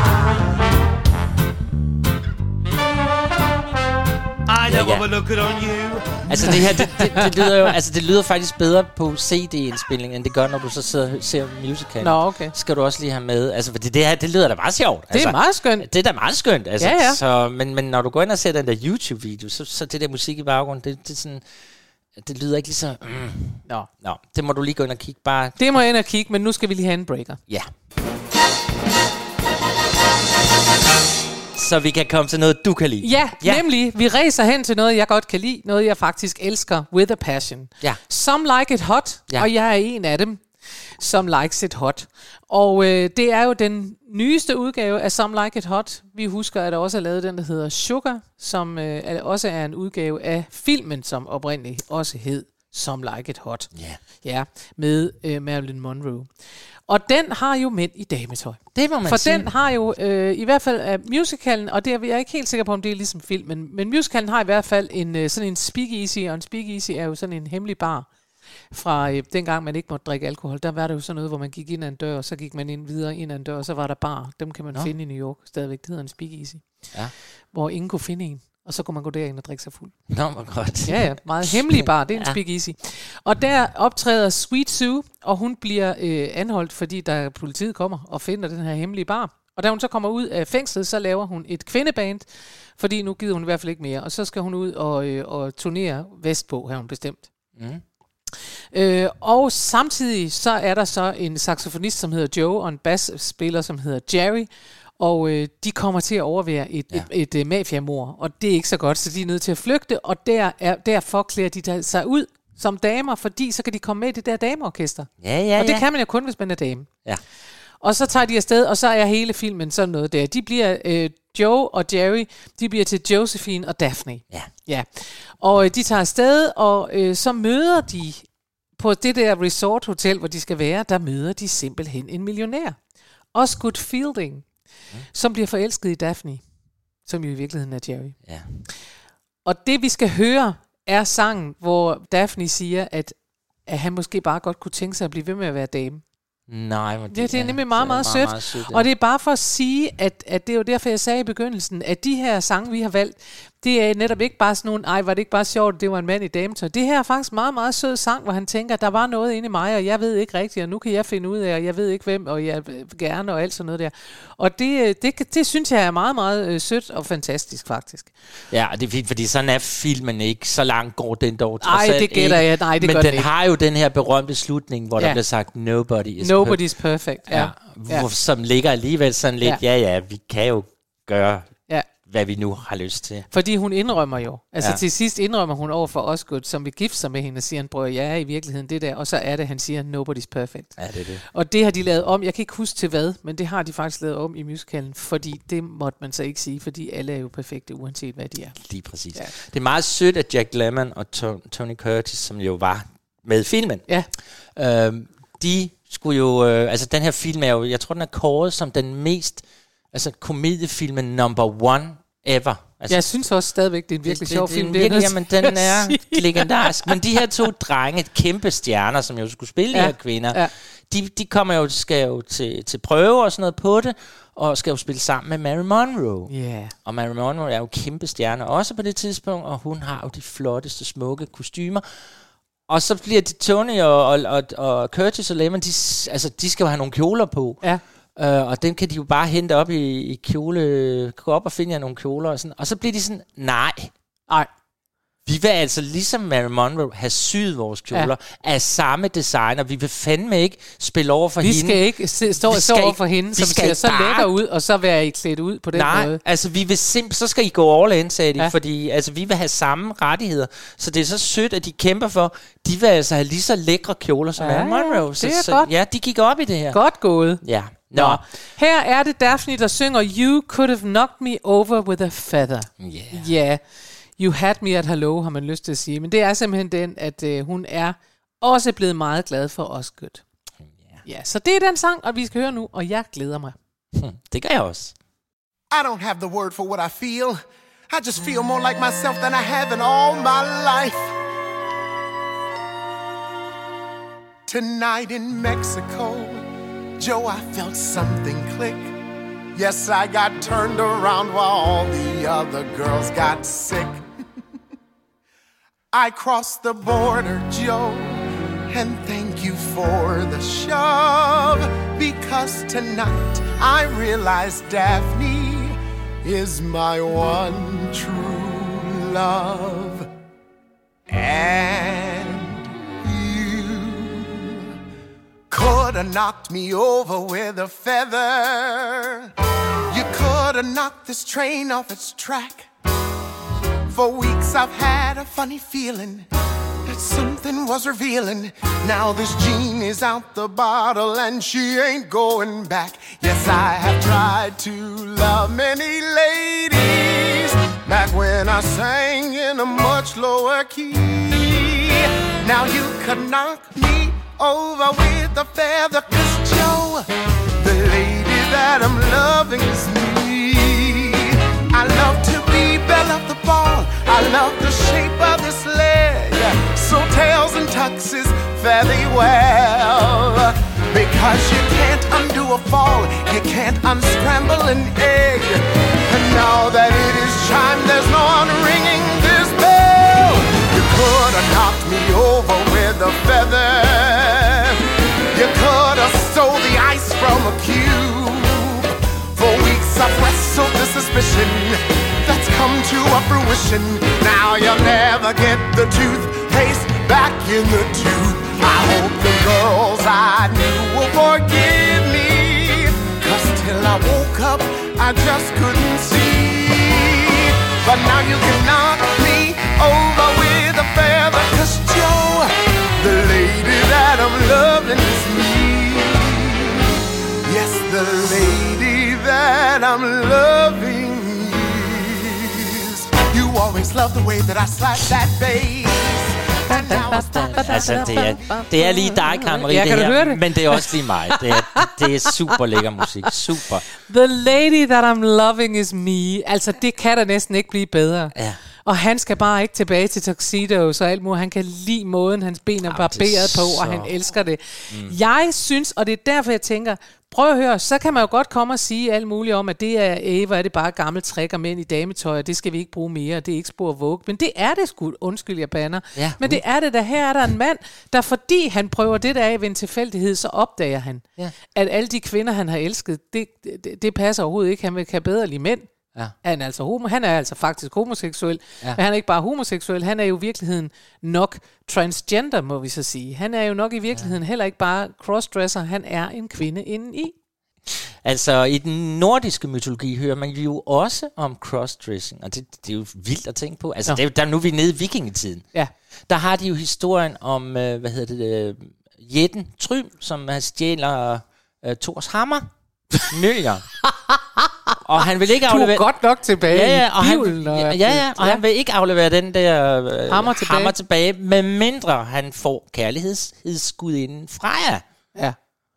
I know what we're looking on you. Altså det her, det, det, det, lyder jo, altså det lyder faktisk bedre på CD-indspilning, end det gør, når du så sidder og ser musical. Nå, okay. Skal du også lige have med. Altså, fordi det her, det lyder da meget sjovt. Det altså, er meget skønt. Det er da meget skønt. Altså, Ja, ja. Så, men, men når du går ind og ser den der YouTube-video, så, så det der musik i baggrunden, det, det er sådan... Det lyder ikke lige så... Mm. Nå. Nå, det må du lige gå ind og kigge bare... Det må jeg ind og kigge, men nu skal vi lige have en breaker. Ja. Så vi kan komme til noget, du kan lide. Ja, ja, nemlig. Vi racer hen til noget, jeg godt kan lide. Noget, jeg faktisk elsker. With a passion. Ja. Some like it hot, Ja. og jeg er en af dem, som likes it hot. Og øh, det er jo den nyeste udgave af Some Like It Hot. Vi husker, at der også er lavet den, der hedder Sugar, som øh, er, også er en udgave af filmen, som oprindeligt også hed Some Like It Hot. Ja. Ja, med øh, Marilyn Monroe. Og den har jo mænd i dametøj. Det må man For sige. den har jo, øh, i hvert fald af musicalen, og det er jeg er ikke helt sikker på, om det er ligesom filmen, men musicalen har i hvert fald en, øh, sådan en speakeasy, og en speakeasy er jo sådan en hemmelig bar. Fra øh, dengang man ikke måtte drikke alkohol, der var det jo sådan noget, hvor man gik ind ad en dør, og så gik man ind videre ind ad en dør, og så var der bar. Dem kan man. Nå. finde i New York stadigvæk. Det hedder en speakeasy. Ja. Hvor ingen kunne finde en. Og så kunne man gå derind og drikke sig fuld. Nå, hvor godt. Ja, ja. Meget hemmelig bar. Det er en Ja. ja. speakeasy. Og der optræder Sweet Sue, og hun bliver øh, anholdt, fordi der politiet kommer og finder den her hemmelige bar. Og da hun så kommer ud af fængslet, så laver hun et kvindeband, fordi nu gider hun i hvert fald ikke mere. Og så skal hun ud og, øh, og turnere vestpå, har hun bestemt. Mm. Øh, og samtidig så er der så en saxofonist, som hedder Joe, og en bassspiller, som hedder Jerry. Og øh, de kommer til at overvære et, Ja. et, et, et mafiamor, og det er ikke så godt, så de er nødt til at flygte, og der er, derfor klæder de der- sig ud som damer, fordi så kan de komme med i det der dameorkester. Ja, ja, og det ja. kan man jo kun, hvis man er dame. Ja. Og så tager de afsted, og så er hele filmen sådan noget der. De bliver, øh, Joe og Jerry, de bliver til Josephine og Daphne. Ja. Ja. Og øh, de tager afsted, og øh, så møder de på det der resort hotel, hvor de skal være, der møder de simpelthen en millionær. Osgood Fielding, som bliver forelsket i Daphne, som jo i virkeligheden er Jerry. Ja. Og det vi skal høre er sangen, hvor Daphne siger, at, at han måske bare godt kunne tænke sig at blive ved med at være dame. Nej, men Det, det er nemlig meget, meget, er sødt. meget sødt ja. Og det er bare for at sige, at, at det er jo derfor, jeg sagde i begyndelsen, at de her sange, vi har valgt, det er netop ikke bare sådan nogle, ej, var det ikke bare sjovt, det var en mand i dametøj. Det her er faktisk meget, meget sød sang, hvor han tænker, der var noget inde i mig, og jeg ved ikke rigtigt, og nu kan jeg finde ud af, og jeg ved ikke hvem, og jeg gerne, og alt sådan noget der. Og det, øh, det, det, synes jeg er meget, meget øh, sødt og fantastisk, faktisk. Ja, det er fint, fordi sådan er filmen ikke. Så langt går den dog trods Ej, alt det gætter ikke. jeg. Nej, det Men gør den den ikke. har jo den her berømte slutning, hvor Ja. der bliver sagt, nobody is Nobody's perfect. Ja. Ja. ja. Hvor, som ligger alligevel sådan lidt, ja. ja ja, vi kan jo gøre. Hvad vi nu har lyst til. Fordi hun indrømmer jo. Altså Ja. til sidst indrømmer hun over for Osgood, som vil gifte sig med hende, og siger, han, bror, jeg er i virkeligheden det der. Og så er det, han siger, nobody's perfect. Ja, det er det. Og det har de lavet om. Jeg kan ikke huske til hvad, men det har de faktisk lavet om i musicalen, fordi det måtte man så ikke sige, fordi alle er jo perfekte, uanset hvad de er. Lige præcis. Ja. Det er meget sødt, at Jack Lemmon og To- Tony Curtis, som jo var med filmen, Ja. øhm, de skulle jo... Øh, altså, den her film er jo... Jeg tror, den er kåret som den mest... Altså, komediefilmen number one ever. Altså, Jeg synes også stadigvæk, det er en virkelig sjov det, film. Det, er det, jeg jamen, den er legendarisk. Men de her to drenge, kæmpe stjerner, som jo skulle spille ja. De her kvinder, ja. de, de kommer jo, skal jo til, til prøve og sådan noget på det, og skal jo spille sammen med Mary Monroe. Ja. Og Mary Monroe er jo kæmpe stjerne også på det tidspunkt, og hun har jo de flotteste, smukke kostymer. Og så bliver de Tony og, og, og, og Curtis og Lemon, de, altså, de skal jo have nogle kjoler på. Ja. Øh, og dem kan de jo bare hente op i, i kjole, gå op og finde jer nogle kjoler og sådan. Og så bliver de sådan, nej, Nej vi vil altså ligesom Mary Monroe have syet vores kjoler ja. af samme designer. Vi vil fandme ikke spille over for Vi hende. skal ikke se- stå, Vi skal over ikke- for hende, vi som skal ser ikke så bare- lækker ud, og så være I klædt ud på den Nej, måde. altså vi vil simp- så skal I gå all in, sagde de, ja. Fordi altså, vi vil have samme rettigheder. Så det er så sødt, at de kæmper for, de vil altså have lige så lækre kjoler som Ja, Mary Monroe. Så, det er så, godt. Ja, de gik op i det her. Godt gået. Ja. Nå. Nå. Her er det Daphne, der synger You could have knocked me over with a feather. Yeah. Ja, yeah. You had me at hello, har man lyst til at sige. Men det er simpelthen den, at øh, hun er også blevet meget glad for Osgood. Ja, så det er den sang, og vi skal høre nu, og jeg glæder mig. Det gør jeg også. I don't have the word for what I feel. I just feel more like myself than I have in all my life. Tonight in Mexico, Joe, I felt something click. Yes, I got turned around while all the other girls got sick. I crossed the border, Joe, and thank you for the shove. Because tonight I realize Daphne is my one true love. And you could have knocked me over with a feather. You could have knocked this train off its track. For weeks I've had a funny feeling that something was revealing. Now this gene is out the bottle and she ain't going back. Yes, I have tried to love many ladies back when I sang in a much lower key. Now you could knock me over with a feather, cause Joe, the lady that I'm loving is me. I love to be belle of the ball. I love the shape of this leg. So tails and tuxes fare well. Because you can't undo a fall, you can't unscramble an egg. And now that it is time, there's no one ringing this bell. You could have knocked me over with a feather. You could have stole the ice from a cube. For weeks I've wrestled the suspicion that's come to a fruition. Now you'll never get the toothpaste back in the tube. I hope the girls I knew will forgive me. Cause till I woke up, I just couldn't see. But now you can knock me over with a feather. Cause Joe, the lady that I'm loving is me. Yes, the lady that I'm loving always love the way that I slap that bass. Altså, det er, det er lige dig, Karen Marie, Ja, det her, høre det? men det er også lige mig. Det er, det er super lækker musik. Super. The lady that I'm loving is me. Altså, det kan da næsten ikke blive bedre. Ja. Og han skal bare ikke tilbage til tuxedos og alt muligt. Han kan lide måden, hans ben er barberet er på, og han elsker det. Mm. Jeg synes, og det er derfor, jeg tænker, prøv at høre, så kan man jo godt komme og sige alt muligt om, at det er, æh, hvor er det bare gammelt træk og mænd i dametøj, og det skal vi ikke bruge mere, og det er ikke spor våg. Men det er det sgu, undskyld jeg banner. Ja. Men det er det, der her er der en mand, der fordi han prøver det der af ved en tilfældighed, så opdager han, Ja. at alle de kvinder, han har elsket, det, det, det passer overhovedet ikke. Han vil kan bedre lide mænd. Ja. Han er, altså homo, han er altså faktisk homoseksuel, Ja. men han er ikke bare homoseksuel, han er jo i virkeligheden nok transgender, må vi så sige. Han er jo nok i virkeligheden ja. heller ikke bare crossdresser, han er en kvinde indeni. Altså, i den nordiske mytologi hører man jo også om crossdressing, og det, det er jo vildt at tænke på. Altså, Nå. det er, jo- der, nu er vi nede i vikingetiden. Ja. Der har de jo historien om, øh, hvad hedder det, øh, Jetten Trym, som stjæler øh, Thors hammer. Møljer. og han vil ikke Du aflevere... er godt nok tilbage Ja, ja, og, i han, Bibelen. ja, ja, ja, og han vil ikke aflevere den der øh, Hammer tilbage. hammer tilbage, medmindre han får kærlighedsgudinden Freja. ja.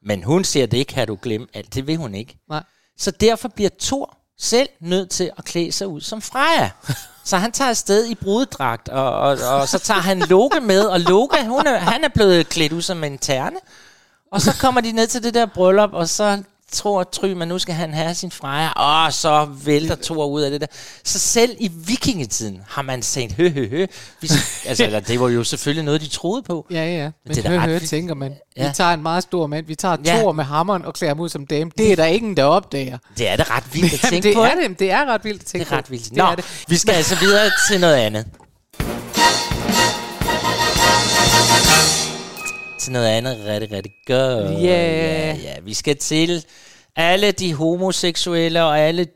Men hun siger, det kan du glemme alt. Det vil hun ikke. Nej. Så derfor bliver Thor selv nødt til at klæde sig ud som Freja. Så han tager afsted i brudedragt, og, og, og så tager han Loke med, og Loke, hun er, han er blevet klædt ud som en terne. Og så kommer de ned til det der bryllup, og så tror Tryman, nu skal han have sin Freja, og så vælter Thor ud af det der. Så selv i vikingetiden har man sagt, hø, hø, hø. Vi, altså, eller, det var jo selvfølgelig noget, de troede på. Ja, ja. Men det er da hør, ret tænker man. Ja. Vi tager en meget stor mand. Vi tager Ja. Thor med hammeren og klæder ham ud som dame. Det er der ingen, der opdager. Det er da ret vildt at tænke det på. er det. Det er ret vildt at tænke Det er ret på. vildt. Det Nå, er det. vi skal altså videre til noget andet. Til noget andet rigtig, rigtig godt. Ja. ja, ja. Vi skal til alle de homoseksuelle og alle,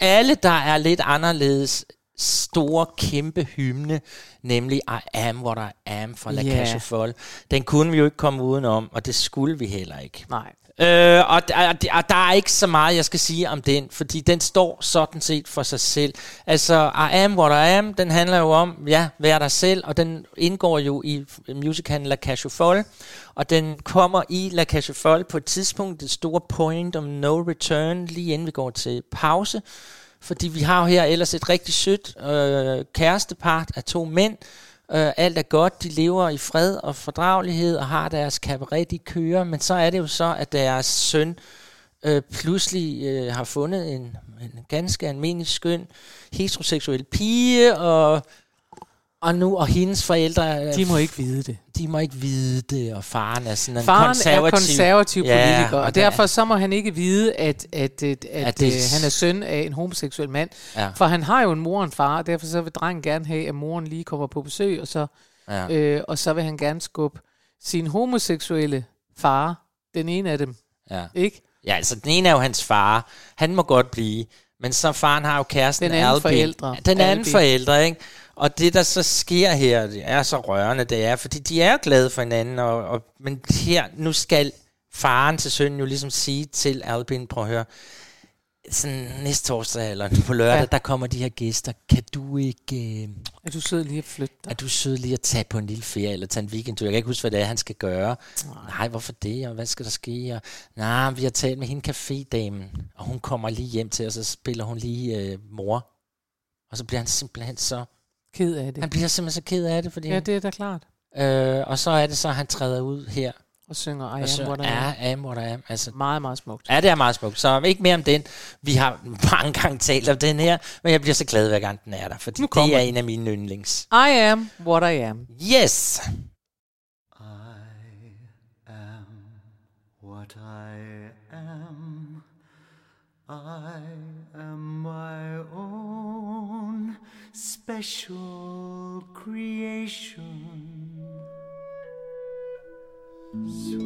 alle der er lidt anderledes store, kæmpe hymne, nemlig I am what I am fra La aux Folles. Den kunne vi jo ikke komme udenom, og det skulle vi heller ikke. Nej. Øh, og, der, og, der- og der er ikke så meget, jeg skal sige om den, fordi den står sådan set for sig selv. Altså, I am what I am, den handler jo om, ja, vær dig selv, og den indgår jo i musicalen La Cage aux Folles, og den kommer i La Cage aux Folles på et tidspunkt, det store point om no return, lige inden vi går til pause, fordi vi har jo her ellers et rigtig sødt øh, kærestepart af to mænd, Øh, alt er godt, de lever i fred og fordragelighed og har deres kabaret, de kører, men så er det jo så, at deres søn øh, pludselig øh, har fundet en, en ganske almindelig skøn heteroseksuel pige, og, og nu, og hendes forældre, øh, De må ikke vide det. de må ikke vide det, og faren er sådan en Faren konservativ. er konservativ Ja, politiker, og og er- derfor så må han ikke vide, at, at, at, at, At det- øh, han er søn af en homoseksuel mand. Ja. For han har jo en mor og en far, og derfor så vil drengen gerne have, at moren lige kommer på besøg, og så, Ja. øh, og så vil han gerne skubbe sin homoseksuelle far, den ene af dem, Ja. ikke? Ja, altså den ene er jo hans far. Han må godt blive. Men så faren har jo kæresten Den anden Albin. forældre. Den anden Albin. forældre, ikke? Og det, der så sker her, det er så rørende, det er, fordi de er glade for hinanden, og, og, men her, nu skal faren til sønnen jo ligesom sige til Albin, prøv at høre, sådan næste torsdag eller på lørdag, Ja. der kommer de her gæster. Kan du ikke... Øh, Er du sød lige at flytte dig? er du sød lige at tage på en lille ferie, eller tage en weekendtur? Jeg kan ikke huske, hvad det er, han skal gøre. Nej, hvorfor det, og hvad skal der ske? Og, nej, vi har talt med hende cafédamen, og hun kommer lige hjem til os, og så spiller hun lige øh, mor. Og så bliver han simpelthen så... Ked af det. Han bliver simpelthen så ked af det, fordi... Ja, det er da klart. øh, og så er det så, at han træder ud her. Og synger I og am så what I am. er am what I am. Altså, Meget, meget smukt. Ja, det er meget smukt. Så ikke mere om den. Vi har mange gange talt om den her, men jeg bliver så glad, hver gang den er der, fordi det er en af mine yndlings. I am what I am. Yes! what I am. I am my own special creation. So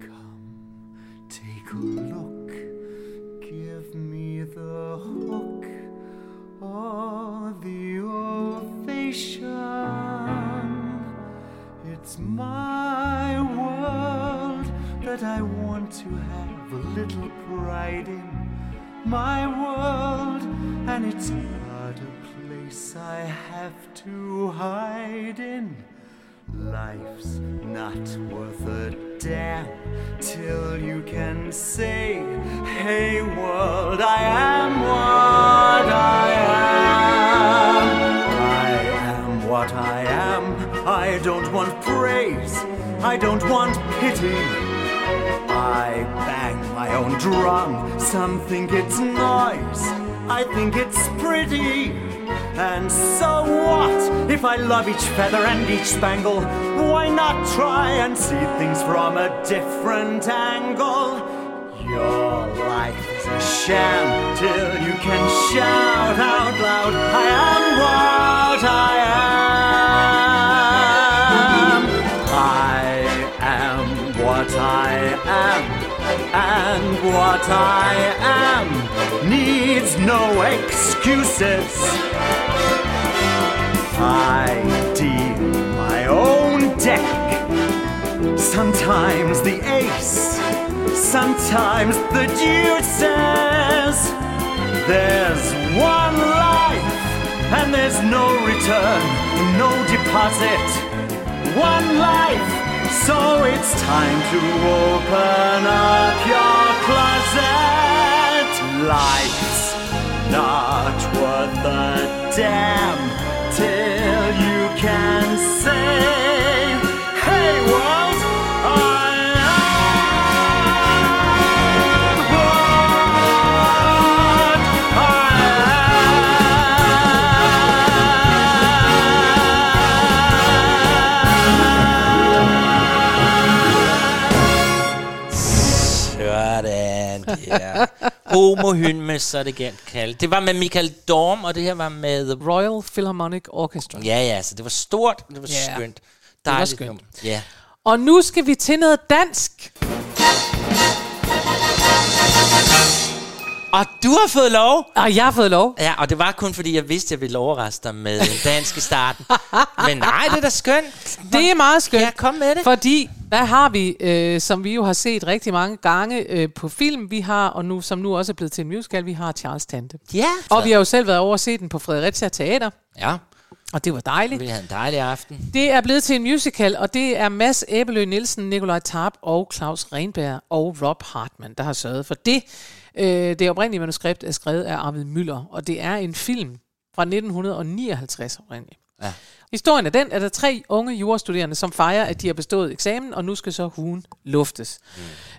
come, take a look, give me the hook or the ovation. It's my world that I want to have a little pride in. My world, and it's place I have to hide in. Life's not worth a damn till you can say, Hey world, I am what I am. I am what I am. I don't want praise. I don't want pity. I bang my own drum. Some think it's noise. I think it's pretty. And so what if I love each feather and each spangle? Why not try and see things from a different angle? Your life is a sham till you can shout out loud, I am what I am. I am what I am, and what I am needs no excuses. I deal my own deck. Sometimes the ace, sometimes the deuces. There's one life, and there's no return, no deposit. One life, So it's time to open up your closet. Life's not worth a damn till you can say, Hey world, I what I ja. Homohymne, så det galt kaldt. Det var med Michael Dorm, og det her var med... Royal Philharmonic Orchestra. Ja, ja, så det var stort, det var Ja, skønt. var Dejligt skønt. nummer. Ja. Og nu skal vi til noget dansk. Og du har fået lov. Og jeg har fået lov. Ja, og det var kun fordi, jeg vidste, jeg ville overraske dig med en dansk i starten. Men nej, det er da skønt. Det er meget skønt. Ja, kom med det. Fordi, hvad har vi, øh, som vi jo har set rigtig mange gange øh, på film, vi har, og nu som nu også er blevet til en musical, vi har Charles Tante. Ja. Og vi har jo selv været over og set den på Fredericia Teater, Ja, og det var dejligt. vi havde en dejlig aften. Det er blevet til en musical, og det er Mads Æbelø Nielsen, Nikolaj Tarp og Claus Renberg og Rob Hartmann, der har sørget for det. Øh, det oprindelige manuskript er skrevet af Arvid Møller, og det er en film fra 1959 oprindeligt. Ja. Historien er den, at der er tre unge jurastuderende, som fejrer, at de har bestået eksamen, og nu skal så hugen luftes.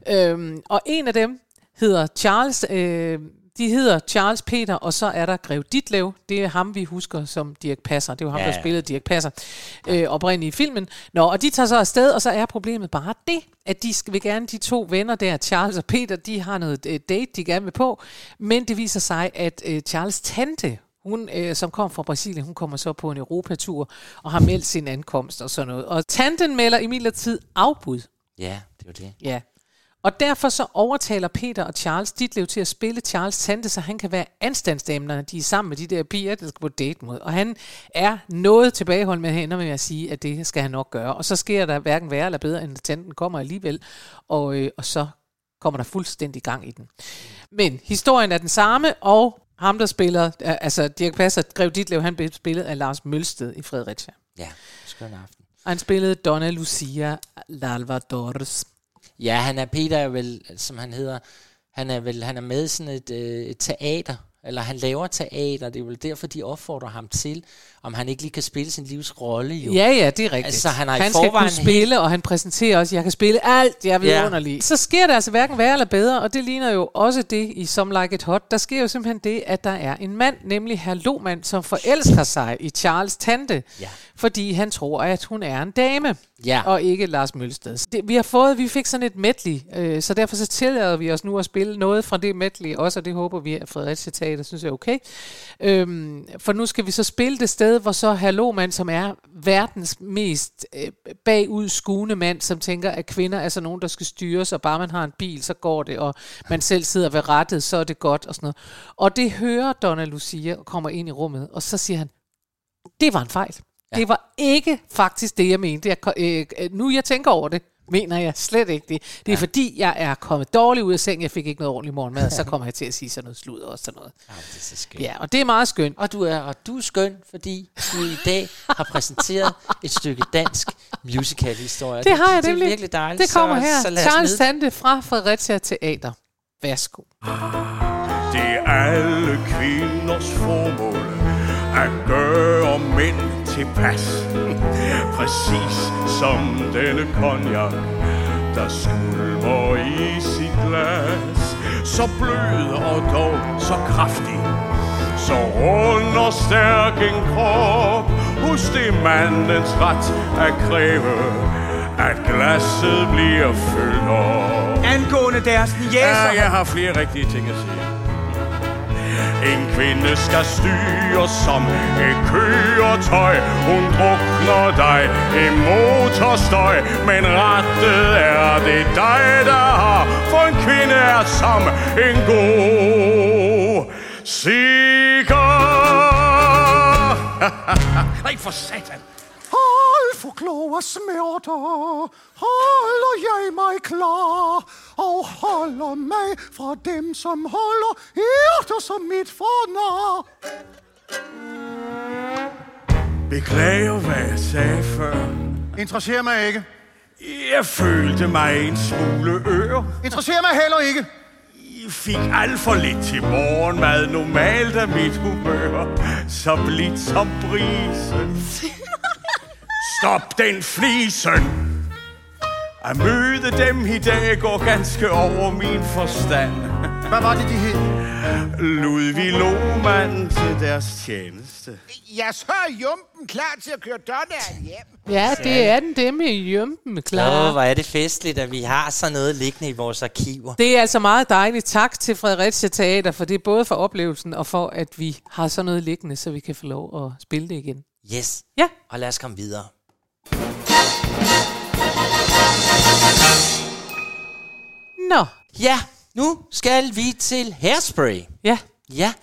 Mm. Øhm, og en af dem hedder Charles, øh, de hedder Charles Peter, og så er der Grev Ditlev. Det er ham, vi husker som Dirk Passer. Det var ham, Ja, der spillede Dirk Passer øh, oprindeligt i filmen. Nå, og de tager så afsted, og så er problemet bare det, at de vil gerne, de to venner der, Charles og Peter, de har noget øh, date, de gerne vil på. Men det viser sig, at øh, Charles tante, hun, øh, som kom fra Brasilien, hun kommer så på en Europatur og har meldt sin ankomst og sådan noget. Og tanten melder imidlertid afbud. Ja, det var det. Ja. Og derfor så overtaler Peter og Charles Ditlev til at spille Charles tante, så han kan være anstandsdamen, når de er sammen med de der piger, der skal på date mod. Og han er noget tilbageholdt med hænder med at sige, at det skal han nok gøre. Og så sker der hverken værre eller bedre, end at tanten kommer alligevel. Og, øh, og så kommer der fuldstændig gang i den. Men historien er den samme, og ham, der spiller, altså Dirk Passer, Grev Ditlev, han blev spillet af Lars Mølsted i Fredericia. Ja, skøn aften. Og han spillede Donna Lucia Lalvadores. Ja, han er Peter er vel, som han hedder, han er vel han er med i sådan et, øh, et teater, eller han laver teater, det er vel derfor, de opfordrer ham til, om han ikke lige kan spille sin livs rolle jo. Ja, ja, det er rigtigt. Altså, han har i han skal forvejen kunne spille, og han præsenterer også, jeg kan spille alt, jeg vil Ja. underlig. Så sker det altså hverken værre eller bedre, og det ligner jo også det i Some Like It Hot. Der sker jo simpelthen det, at der er en mand, nemlig herr Lohmann, som forelsker sig i Charles tante, Ja. fordi han tror, at hun er en dame, Ja. og ikke Lars Mølsted. Det, vi har fået, vi fik sådan et medley, øh, så derfor så tillader vi os nu at spille noget fra det medley også, og det håber vi, at Fredericia Teater synes er okay. Øhm, for nu skal vi så spille det sted, hvor så herr Lohmann, som er verdens mest øh, bagud skuende mand, som tænker, at kvinder er så nogen, der skal styres, og bare man har en bil, så går det, og man selv sidder ved rettet, så er det godt, og sådan noget. Og det hører Donna Lucia og kommer ind i rummet, og så siger han, det var en fejl. Ja. Det var ikke faktisk det, jeg mente. Jeg, øh, øh, nu jeg tænker over det, mener jeg slet ikke det. Det er ja. fordi, jeg er kommet dårligt ud af sengen. Jeg fik ikke noget ordentligt morgenmad, så kommer jeg til at sige sådan noget slud og sådan noget. Ja, det er så skønt. Ja, og det er meget skønt. Og du er, og du er skøn, fordi du i dag har præsenteret et stykke dansk musical-historie. Det har jeg det, det er virkelig dejligt. Det kommer så, her. Så Charles. Tante fra Fredericia Teater. Værsgo. Det er alle kvinders formål at gøre mænd tilpas. Præcis som denne konjak, der skulmer i sit glas. Så blød og dog så kraftig, så rund og stærk en krop. Hos det mandens ret at kræve, at glasset bliver fyldt op. Angående deres Ja, jæser. jeg har flere rigtige ting at sige. En kvinde skal styre som et køretøj. Hun drukner dig i motorstøj. Men rettet er det dig, der har. For en kvinde er som en god sikker Nej, for satan. Hold for klog og smerte, holder jeg mig klar, og holder mig fra dem, som holder hjerter som mit fornar. Beklager, hvad jeg sagde før. Interesserer mig ikke. Jeg følte mig en smule ør. Interesserer mig heller ikke. I fik alt for lidt til morgenmad. Normalt er mit humør så blidt som brisen. Stop den flisen. At møde dem i dag går ganske over min forstand. Hvad var det, de hed? Ludvig Lohmann til deres tjeneste. Jeg så er Jumpen klar til at køre Donald hjem. Ja, det er den dem i jumpen, Åh, klar. hvor er det festligt, at vi har sådan noget liggende i vores arkiver. Det er altså meget dejligt. Tak til Fredericia Teater, for det er både for oplevelsen og for, at vi har sådan noget liggende, så vi kan få lov at spille det igen. Yes. Ja. Og lad os komme videre. Nå, Ja, nu skal vi til Hairspray. ja. Ja,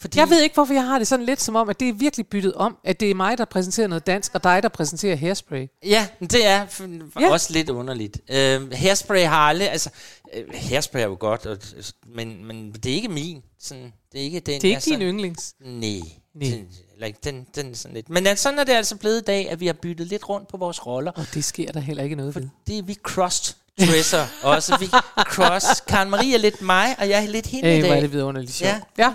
fordi... Jeg ved ikke, hvorfor jeg har det sådan lidt som om, at det er virkelig byttet om, at det er mig, der præsenterer noget dansk, og dig, der præsenterer hairspray. Ja, det er Ja. også lidt underligt. Øh, hairspray har aldrig... Altså, øh, hairspray er jo godt, og, men, men det er ikke min. Sådan, det er ikke den. Det er ikke altså, din yndlings. Nej. Nej. Den, like, den, den er sådan lidt. Men altså, sådan er det altså blevet i dag, at vi har byttet lidt rundt på vores roller. Og det sker der heller ikke noget ved. Det er vi crossed dresser også. Vi cross. Karen Marie er lidt mig, og jeg er lidt hende i Øh, hvor er dag. det vidunderligt sjovt. Ja. ja,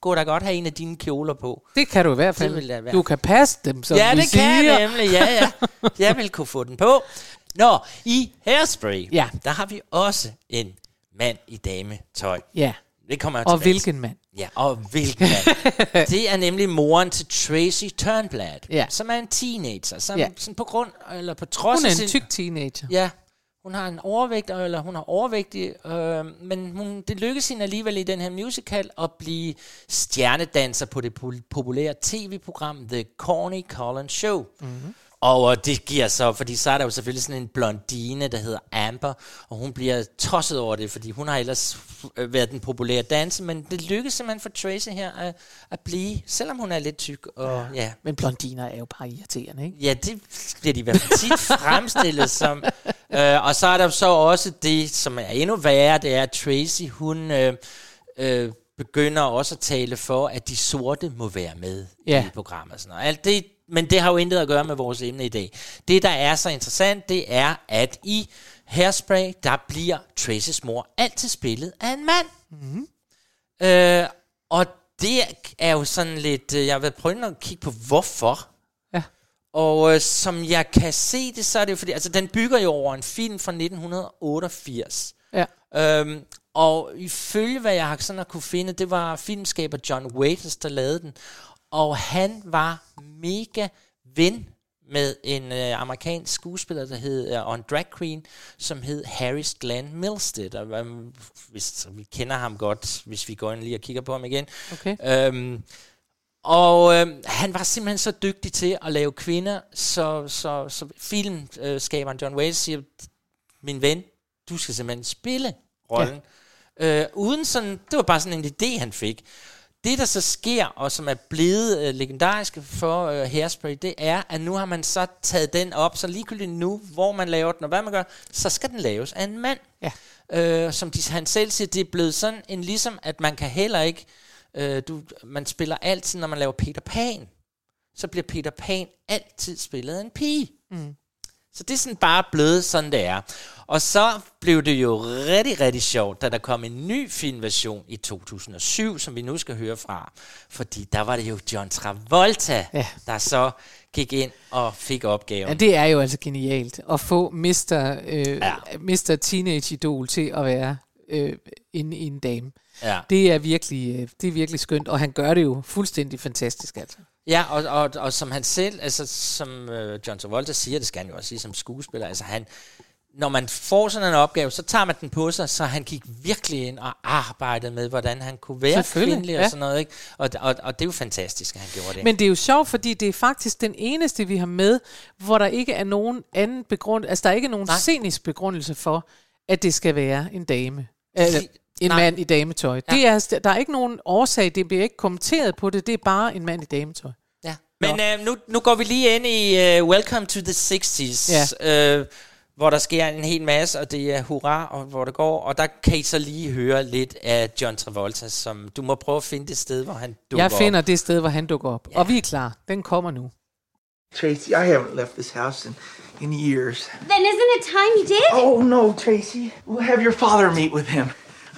Gå da godt have en af dine kjoler på. det kan du i hvert Det vil fald. da være. Du kan passe dem, som ja, vi det siger. kan jeg nemlig. Ja, ja. Jeg vil kunne få den på. Nå, i Hairspray, Ja. der har vi også en mand i dametøj. Ja, Det kommer jeg og tilbage til. hvilken mand. Ja, og hvilken mand. det er nemlig moren til Tracy Turnblad, Ja. som er en teenager, som Ja. sådan på grund, eller på trods Hun er en sin... tyk teenager. Ja, hun har en overvægt, eller hun er overvægtig, øh, men hun, det lykkedes hende alligevel i den her musical at blive stjernedanser på det populære tv-program The Corny Collins Show. Mm-hmm. Og øh, det giver så, fordi så er der jo selvfølgelig sådan en blondine, der hedder Amber, og hun bliver tosset over det, fordi hun har ellers øh, været den populære danser, men det lykkedes simpelthen for Tracy her at, at blive, selvom hun er lidt tyk. Og, ja. Men blondiner er jo bare irriterende, ikke? Ja, det bliver de i hvert fald tit fremstillet som. Øh, og så er der så også det, som er endnu værre, det er, at Tracy, hun øh, øh, begynder også at tale for, at de sorte må være med Ja. i programmet. Og sådan noget. Alt det, men det har jo intet at gøre med vores emne i dag. Det, der er så interessant, det er, at i Hairspray, der bliver Tracys mor altid spillet af en mand. Mm-hmm. Øh, og det er jo sådan lidt... øh, Jeg har været prøvet at kigge på, hvorfor. Ja. Og øh, som jeg kan se det, så er det jo fordi, altså den bygger jo over en film fra 1988. Ja. Øhm, og ifølge hvad jeg har sådan at kunne finde, det var filmskaber John Waiters, der lavede den. Og han var mega ven med en øh, amerikansk skuespiller, der hed, øh, og en drag queen, som hed Harris Glenn Milstead. Og, øhm, hvis, vi kender ham godt, hvis vi går ind lige og kigger på ham igen. Okay. Øhm, og øh, han var simpelthen så dygtig til at lave kvinder, så, så, så filmskaberen John Wales siger, min ven, du skal simpelthen spille rollen. Ja. Øh, uden sådan, det var bare sådan en idé, han fik. Det, der så sker, og som er blevet øh, legendarisk for øh, Hairspray, det er, at nu har man så taget den op, så ligegyldigt nu, hvor man laver den, og hvad man gør, så skal den laves af en mand. Ja. Øh, som de, han selv siger, det er blevet sådan en ligesom, at man kan heller ikke, øh, du, man spiller altid, når man laver Peter Pan, så bliver Peter Pan altid spillet af en pige. Mm. Så det er sådan bare blevet sådan, det er. Og så blev det jo rigtig, rigtig sjovt, da der kom en ny filmversion i 2007, som vi nu skal høre fra. Fordi der var det jo John Travolta, Ja. der så gik ind og fik opgaven. Ja, det er jo altså genialt at få Mr. Øh, ja. Mr. Teenage Idol til at være øh, en, en dame. Ja. Det er virkelig, øh, det er virkelig skønt, og han gør det jo fuldstændig fantastisk altså. Ja, og, og, og som han selv, altså som øh, John Travolta siger, det skal han jo også sige som skuespiller, altså han, når man får sådan en opgave, så tager man den på sig, så han gik virkelig ind og arbejdede med, hvordan han kunne være kvindelig ja. og sådan noget, ikke? Og, og, og det er jo fantastisk, at han gjorde det. Men det er jo sjovt, fordi det er faktisk den eneste, vi har med, hvor der ikke er nogen anden begrund, altså der er ikke nogen. Nej. scenisk begrundelse for, at det skal være en dame. Eller, en Nej. mand i dametøj. Ja. Det er, der er ikke nogen årsag, det bliver ikke kommenteret på det, det er bare en mand i dametøj. Ja. Men øh, nu, nu går vi lige ind i uh, Welcome to the 60s, ja. øh, hvor der sker en hel masse, og det er hurra, og hvor det går. Og der kan I så lige høre lidt af John Travolta, som du må prøve at finde det sted, hvor han dukker Jeg finder op. det sted, hvor han dukker op. Ja. Og vi er klar. Den kommer nu. Tracy, I haven't left this house in, in years. Then isn't it time you did? Oh, no, Tracy. We'll have your father meet with him.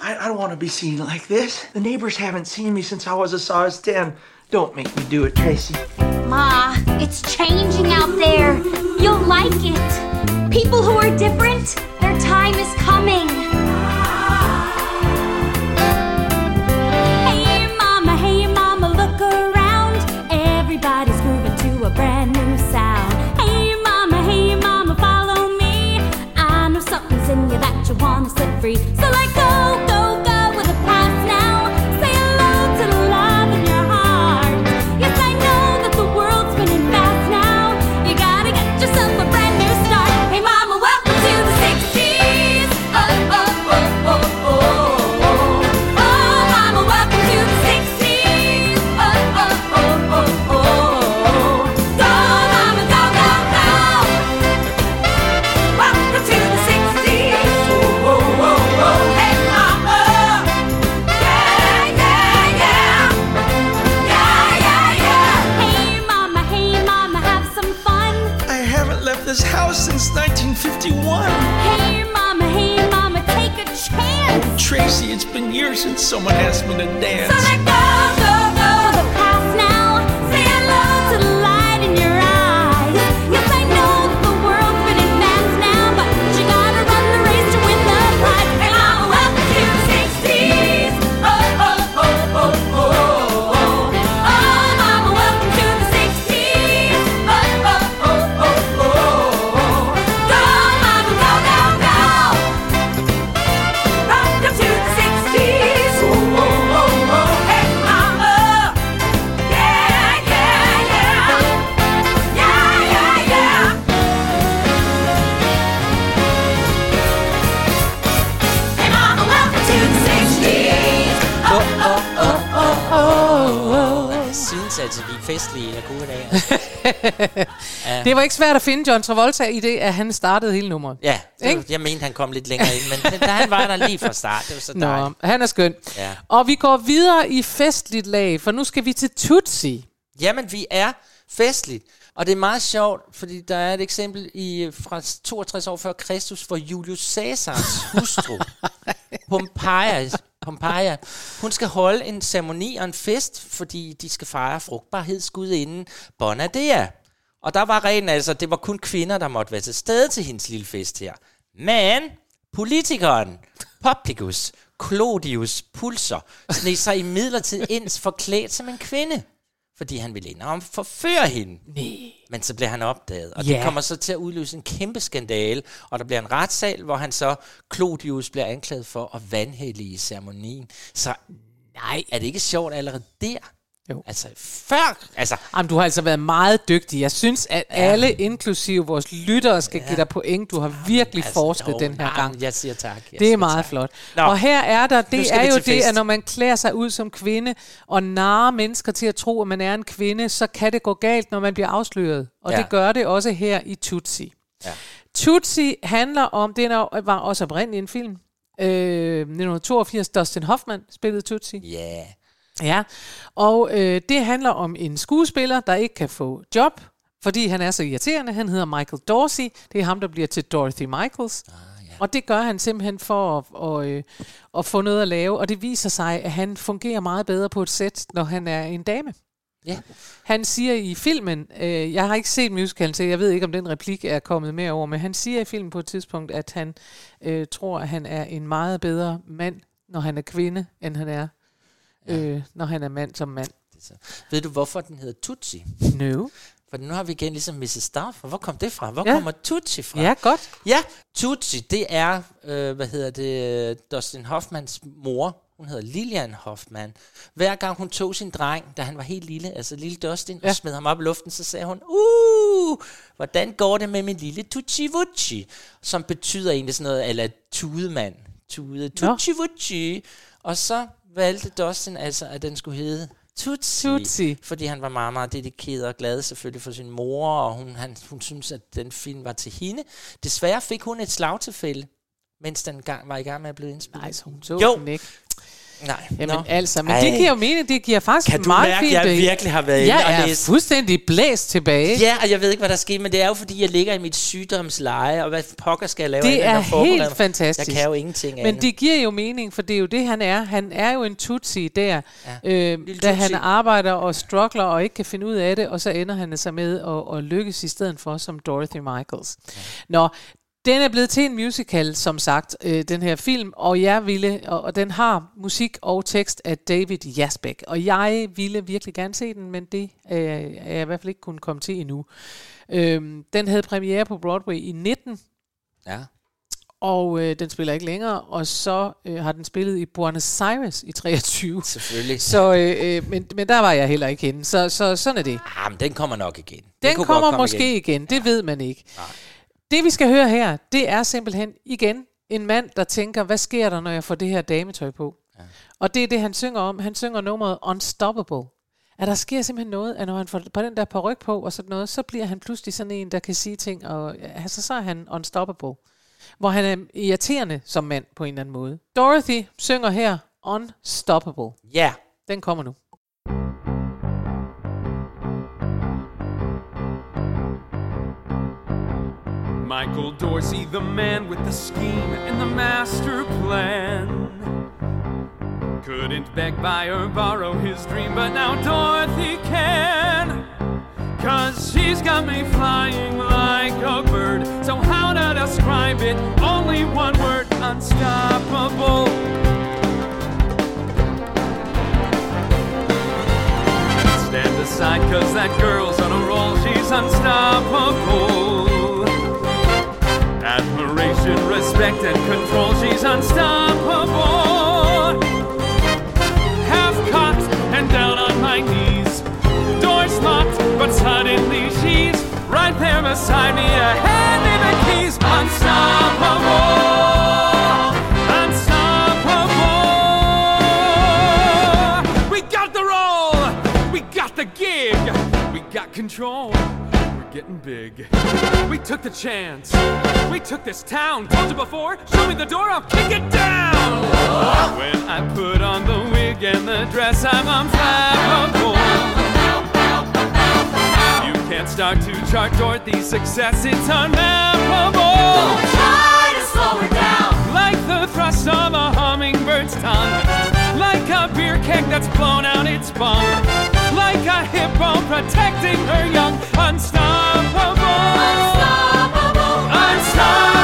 I, I don't want to be seen like this. The neighbors haven't seen me since I was a size 10. Don't make me do it, Tracy. Ma, it's changing out there. You'll like it. People who are different, their time is coming. Hey, mama, hey, mama, look around. Everybody's moving to a brand new sound. Hey, mama, hey, mama, follow me. I know something's in you that you wanna set free. Ikke svært at finde John Travolta i det, at han startede hele nummeret. Ja, det var, jeg mente, han kom lidt længere ind, men da han var der lige fra start, det var så Nå, han er skøn. Ja. Og vi går videre i festligt lag, for nu skal vi til Tutsi. Jamen, vi er festligt. Og det er meget sjovt, fordi der er et eksempel i fra 62 år før Kristus, hvor Julius Caesars hustru, Pompeia, Pompeia, hun skal holde en ceremoni og en fest, fordi de skal fejre frugtbarhedsgudinden Bonadea. Og der var reglen altså, det var kun kvinder, der måtte være til stede til hendes lille fest her. Men politikeren Publicus Clodius Pulser sneg sig i midlertid ind forklædt som en kvinde fordi han ville ind og forføre hende. Nej. Men så bliver han opdaget, og Ja. det kommer så til at udløse en kæmpe skandale, og der bliver en retssal, hvor han så, Clodius, bliver anklaget for at vanhellige ceremonien. Så nej, er det ikke sjovt allerede der? Jo. Altså, før, altså, Jamen, du har altså været meget dygtig. Jeg synes, at ja. alle, inklusive vores lyttere, skal ja. give dig point. Du har virkelig altså, forsket jo, den her nej, gang. Jeg siger tak. Jeg Det er meget tak. flot. Nå. Og her er der, det er jo det, at når man klæder sig ud som kvinde, og narrer mennesker til at tro, at man er en kvinde, så kan det gå galt, når man bliver afsløret. Og Ja. det gør det også her i Tutsi. Ja. Tutsi handler om, det var også oprindeligt en film, øh, 1982, Dustin Hoffman spillede Tutsi. Ja. Yeah. Ja, og øh, det handler om en skuespiller, der ikke kan få job, fordi han er så irriterende. Han hedder Michael Dorsey. Det er ham, der bliver til Dorothy Michaels. Ah, ja. Og det gør han simpelthen for at, og, øh, at få noget at lave. Og det viser sig, at han fungerer meget bedre på et sæt, når han er en dame. Ja. Han siger i filmen, øh, jeg har ikke set musicalen, så jeg ved ikke, om den replik er kommet mere over, men han siger i filmen på et tidspunkt, at han øh, tror, at han er en meget bedre mand, når han er kvinde, end han er, øh, når han er mand som mand. Ved du, hvorfor den hedder Tutsi? No. For nu har vi igen ligesom Mrs. Starf. Hvor kom det fra? Hvor Ja. kommer Tutsi fra? Ja, godt. Ja, Tutsi, det er, øh, hvad hedder det, Dustin Hoffmans mor. Hun hedder Lilian Hoffman. Hver gang hun tog sin dreng, da han var helt lille, altså lille Dustin, ja. Ja. og smed ham op i luften, så sagde hun, uh, hvordan går det med min lille Tutsi Vucci? Som betyder egentlig sådan noget, eller tudemand. Tude, Tutsi Vucci. Og så valgte Dustin altså, at den skulle hedde Tutsi, Tutsi. fordi han var meget, meget dedikeret og glad selvfølgelig for sin mor, og hun, han, hun synes, at den film var til hende. Desværre fik hun et slagtilfælde, mens den gang var i gang med at blive indspillet. Nej, så hun så jo, den ikke. Nej. Jamen Nå. altså, men Ej. det giver jo mening. Det giver faktisk Kan du meget mærke, fint. at jeg øh, virkelig har været inde Jeg og er læse? fuldstændig blæst tilbage. Ja, og jeg ved ikke, hvad der sker, men det er jo, fordi jeg ligger i mit sygdomsleje, og hvad pokker skal jeg lave? Det er helt fantastisk. Jeg kan jo ingenting Men andet. det giver jo mening, for det er jo det, han er. Han er jo en tutsi der, ja. øh, da tutsi. han arbejder og struggler og ikke kan finde ud af det, og så ender han sig med at, at lykkes i stedet for som Dorothy Michaels. Ja. Nå, den er blevet til en musical, som sagt, øh, den her film, og jeg ville, og, og den har musik og tekst af David Jasbæk, og jeg ville virkelig gerne se den, men det øh, er jeg i hvert fald ikke kunnet komme til endnu. Øhm, den havde premiere på Broadway i 19, Ja. og øh, den spiller ikke længere, og så øh, har den spillet i Buenos Aires i 23. Selvfølgelig. Så, øh, øh, men, men der var jeg heller ikke henne, så, så sådan er det. Ah, men den kommer nok igen. Den kunne kommer komme måske igen, igen. det ja. ved man ikke. Nej. Det vi skal høre her, det er simpelthen igen en mand, der tænker, hvad sker der, når jeg får det her dametøj på? Ja. Og det er det, han synger om. Han synger nummeret Unstoppable. At der sker simpelthen noget, at når han får på den der paryk på og sådan noget, så bliver han pludselig sådan en, der kan sige ting, og altså, så er han unstoppable. Hvor han er irriterende som mand på en eller anden måde. Dorothy synger her Unstoppable. Ja. Den kommer nu. Michael Dorsey, the man with the scheme and the master plan. Couldn't beg, buy, or borrow his dream, but now Dorothy can. Cause she's got me flying like a bird. So, how to describe it? Only one word unstoppable. Stand aside, cause that girl's on a roll, she's unstoppable. Respect, and control, she's unstoppable. Half cocked and down on my knees. Doors locked, but suddenly she's right there beside me, a hand in the keys. Unstoppable. Unstoppable. We got the role. We got the gig. We got control. Getting big. We took the chance. We took this town. Told you before. Show me the door. I'll kick it down. When I put on the wig and the dress, I'm unflappable. Oh you can't start to chart Dorothy's success. It's unmappable. Don't try to slow her down. Like the thrust of a hummingbird's tongue. Like a beer keg that's blown out its bung. Like a hippo protecting her young. Unstoppable. Unstoppable. Unstoppable.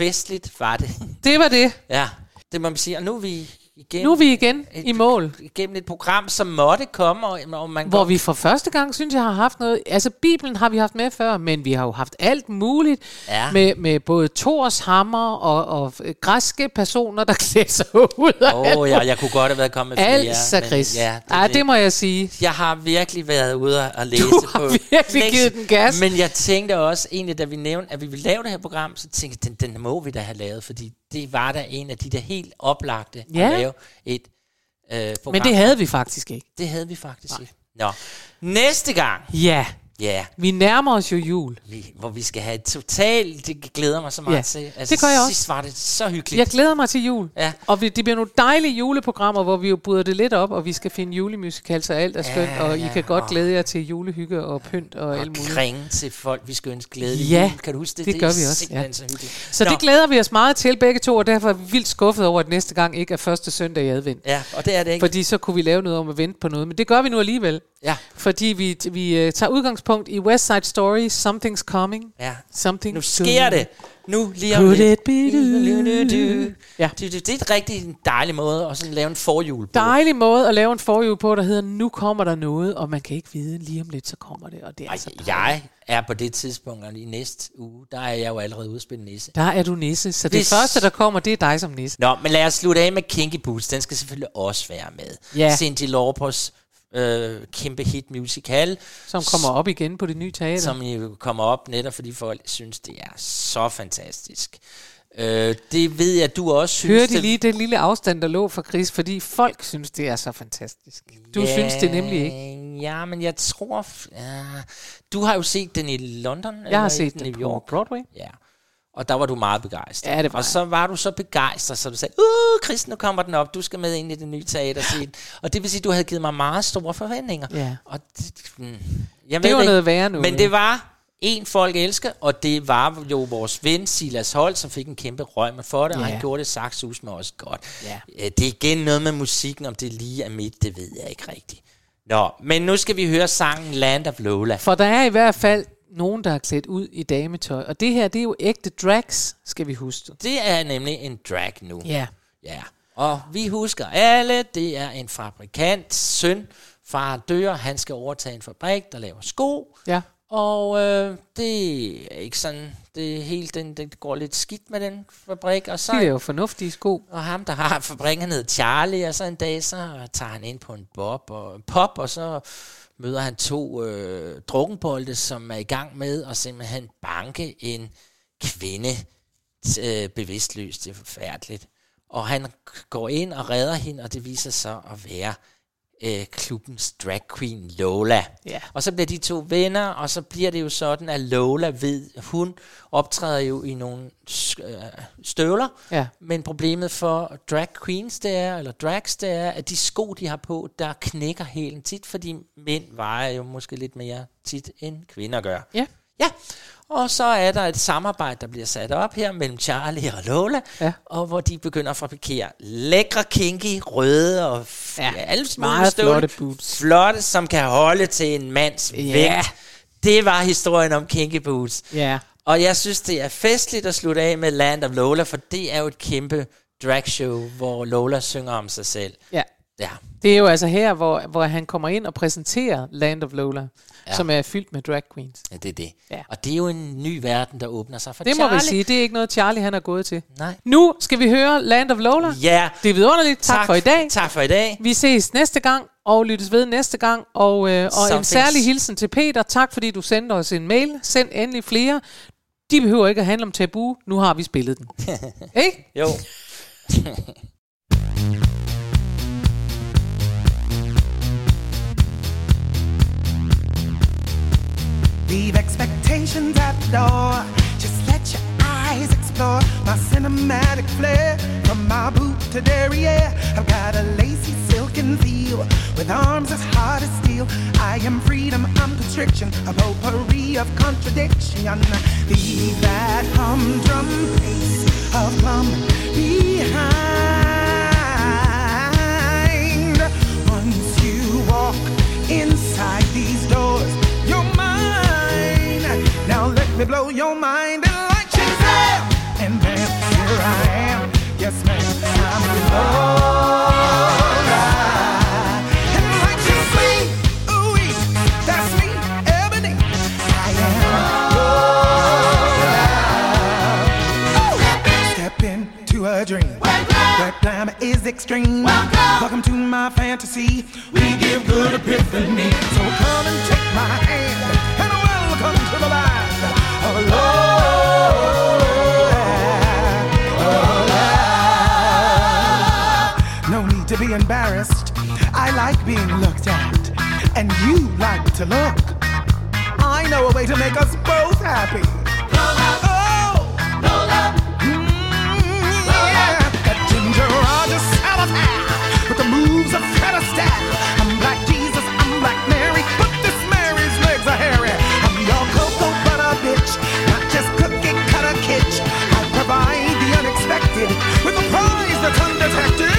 Festligt var det. Det var det. Ja, det må man sige. Og nu er vi igen... Nu er vi igen i mål. Igennem et program, som måtte komme, og, og man Hvor godt- vi for første gang, synes jeg, har haft noget... Altså, Bibelen har vi haft med før, men vi har jo haft alt muligt. Ja. Med, med både Thors hammer og, og øh, græske personer, der klæder sig ud. Åh oh, ja, jeg kunne godt have været kommet med flere. Altså, men Chris. Ja, det, Ej, det må jeg sige. Jeg har virkelig været ude og læse Du har på virkelig givet den gas. Men jeg tænkte også, egentlig da vi nævnte, at vi ville lave det her program, så tænkte jeg, den, den må vi da have lavet, fordi det var da en af de der helt oplagte Ja. at lave et øh, program. Men det havde vi faktisk ikke. Det havde vi faktisk ikke. Nå, næste gang, Ja, ja, vi nærmer os jo jul. vi, hvor vi skal have et totalt, det glæder mig så meget Ja, til. det gør jeg også. Sidst var det så hyggeligt. Jeg glæder mig til jul. Ja. Og vi, det bliver nogle dejlige juleprogrammer, hvor vi jo bryder det lidt op, og vi skal finde julemusical, så alt er skønt, Ja, og I ja, kan godt og- glæde jer til julehygge og pynt og, alt og muligt. kringe til folk, vi skal ønske glædelig Ja, jul. Kan du huske det? det gør er vi også, ja. så hyggeligt. Så Nå, det glæder vi os meget til begge to, og derfor er vi vildt skuffet over, at næste gang ikke er første søndag i advent. Ja, og det er det ikke. Fordi så kunne vi lave noget om at vente på noget, men det gør vi nu alligevel. Ja. Fordi vi, vi uh, tager udgangspunkt i West Side Story, Something's Coming. Ja. Something Nu sker det. Nu lige om Could it be du? Ja. Det, det, det er et rigtig dejlig måde at sådan lave en forhjul på. Dejlig måde at lave en forhjul på, der hedder, nu kommer der noget, og man kan ikke vide, lige om lidt, så kommer det. Og det er Ej, altså jeg er på det tidspunkt, og i næste uge, der er jeg jo allerede spille nisse. Der er du nisse, så det Hvis- første, der kommer, det er dig som nisse. Nå, men lad os slutte af med Kinky Boots. Den skal selvfølgelig også være med. Ja. Cindy Laupers øh, kæmpe hit musical. Som kommer op igen på det nye teater. Som jo kommer op netop, fordi folk synes, det er så fantastisk. Øh, det ved jeg, du også synes. Hører de det- lige den lille afstand, der lå for Chris, fordi folk synes, det er så fantastisk. Du Ja, synes det nemlig ikke. Ja, men jeg tror... Ja, du har jo set den i London. Jeg eller har i set New den på York. Broadway. Ja. Og der var du meget begejstret. Ja, det var Og så var du så begejstret, så du sagde, uh, Chris, nu kommer den op, du skal med ind i det nye teater. scene." og det vil sige, at du havde givet mig meget store forventninger. Ja. Og det, mm, jeg Det var ikke, noget værre noget. Men det var en folk elsker, og det var jo vores ven Silas Holt, som fik en kæmpe røg for det, og Ja. han gjorde det saxus med os godt. Ja. Øh, Det er igen noget med musikken, om det lige er midt, det ved jeg ikke rigtigt. Nå, men nu skal vi høre sangen Land of Lola. For der er i hvert fald nogen, der er klædt ud i dametøj. Og det her, det er jo ægte drags, skal vi huske. Det er nemlig en drag nu. Ja. Ja. Og vi husker alle, det er en fabrikant søn. Far dør, han skal overtage en fabrik, der laver sko. Ja. Og øh, det er ikke sådan, det er helt, den, det går lidt skidt med den fabrik. Og så De er jo fornuftige sko. Og ham, der har fabrikken, han hedder Charlie, og så en dag, så tager han ind på en bob og pop, og så møder han to øh, drukkenbolde, som er i gang med at simpelthen banke en kvinde øh, bevidstløs. Det er forfærdeligt. Og han går ind og redder hende, og det viser sig at være øh, klubbens drag queen Lola. Ja. Og så bliver de to venner, og så bliver det jo sådan, at Lola ved, hun optræder jo i nogle øh, støvler, Ja. men problemet for drag queens, det er, eller drags, det er, at de sko, de har på, der knækker hælen tit, fordi mænd vejer jo måske lidt mere tit, end kvinder gør. Ja. Ja, og så er der et samarbejde, der bliver sat op her mellem Charlie og Lola, Ja. og hvor de begynder at fabrikere lækre, kinky, røde og f- Ja, alle meget støvler. flotte boots. Flotte, som kan holde til en mands Ja. vægt. Det var historien om kinky boots. Ja. Og jeg synes, det er festligt at slutte af med Land of Lola, for det er jo et kæmpe dragshow, hvor Lola synger om sig selv. Ja. Ja. Det er jo altså her, hvor, hvor han kommer ind og præsenterer Land of Lola, Ja. som er fyldt med drag queens. ja, det er det. Ja. Og det er jo en ny verden, der åbner sig for Det må Charlie. vi sige. Det er ikke noget, Charlie han er gået til. Nej. Nu skal vi høre Land of Lola. Ja. Det er vidunderligt. Tak, tak for i dag. Tak for i dag. Vi ses næste gang, og lyttes ved næste gang. Og, øh, og en særlig hilsen til Peter. Tak fordi du sendte os en mail. Send endelig flere. De behøver ikke at handle om tabu. Nu har vi spillet den. ikke? Jo. Leave expectations at the door. Just let your eyes explore my cinematic flair. From my boot to derriere, I've got a lacy silken feel with arms as hard as steel. I am freedom, I'm constriction, a potpourri of contradiction. Leave that humdrum pace of plum behind. Once you walk inside me blow your mind and like Shazam. And then here I am. Yes, ma'am. I'm Lola. And like you sweet, ooh, that's me, Ebony. I am Lola. Step a dream where glamour is extreme. Welcome Welcome to my fantasy. We give good epiphany. So come and take my hand and welcome to the land to be embarrassed. I like being looked at, and you like to look. I know a way to make us both happy. Oh, mm, yeah. Ginger Rogers with the moves of Fred Astaire. attack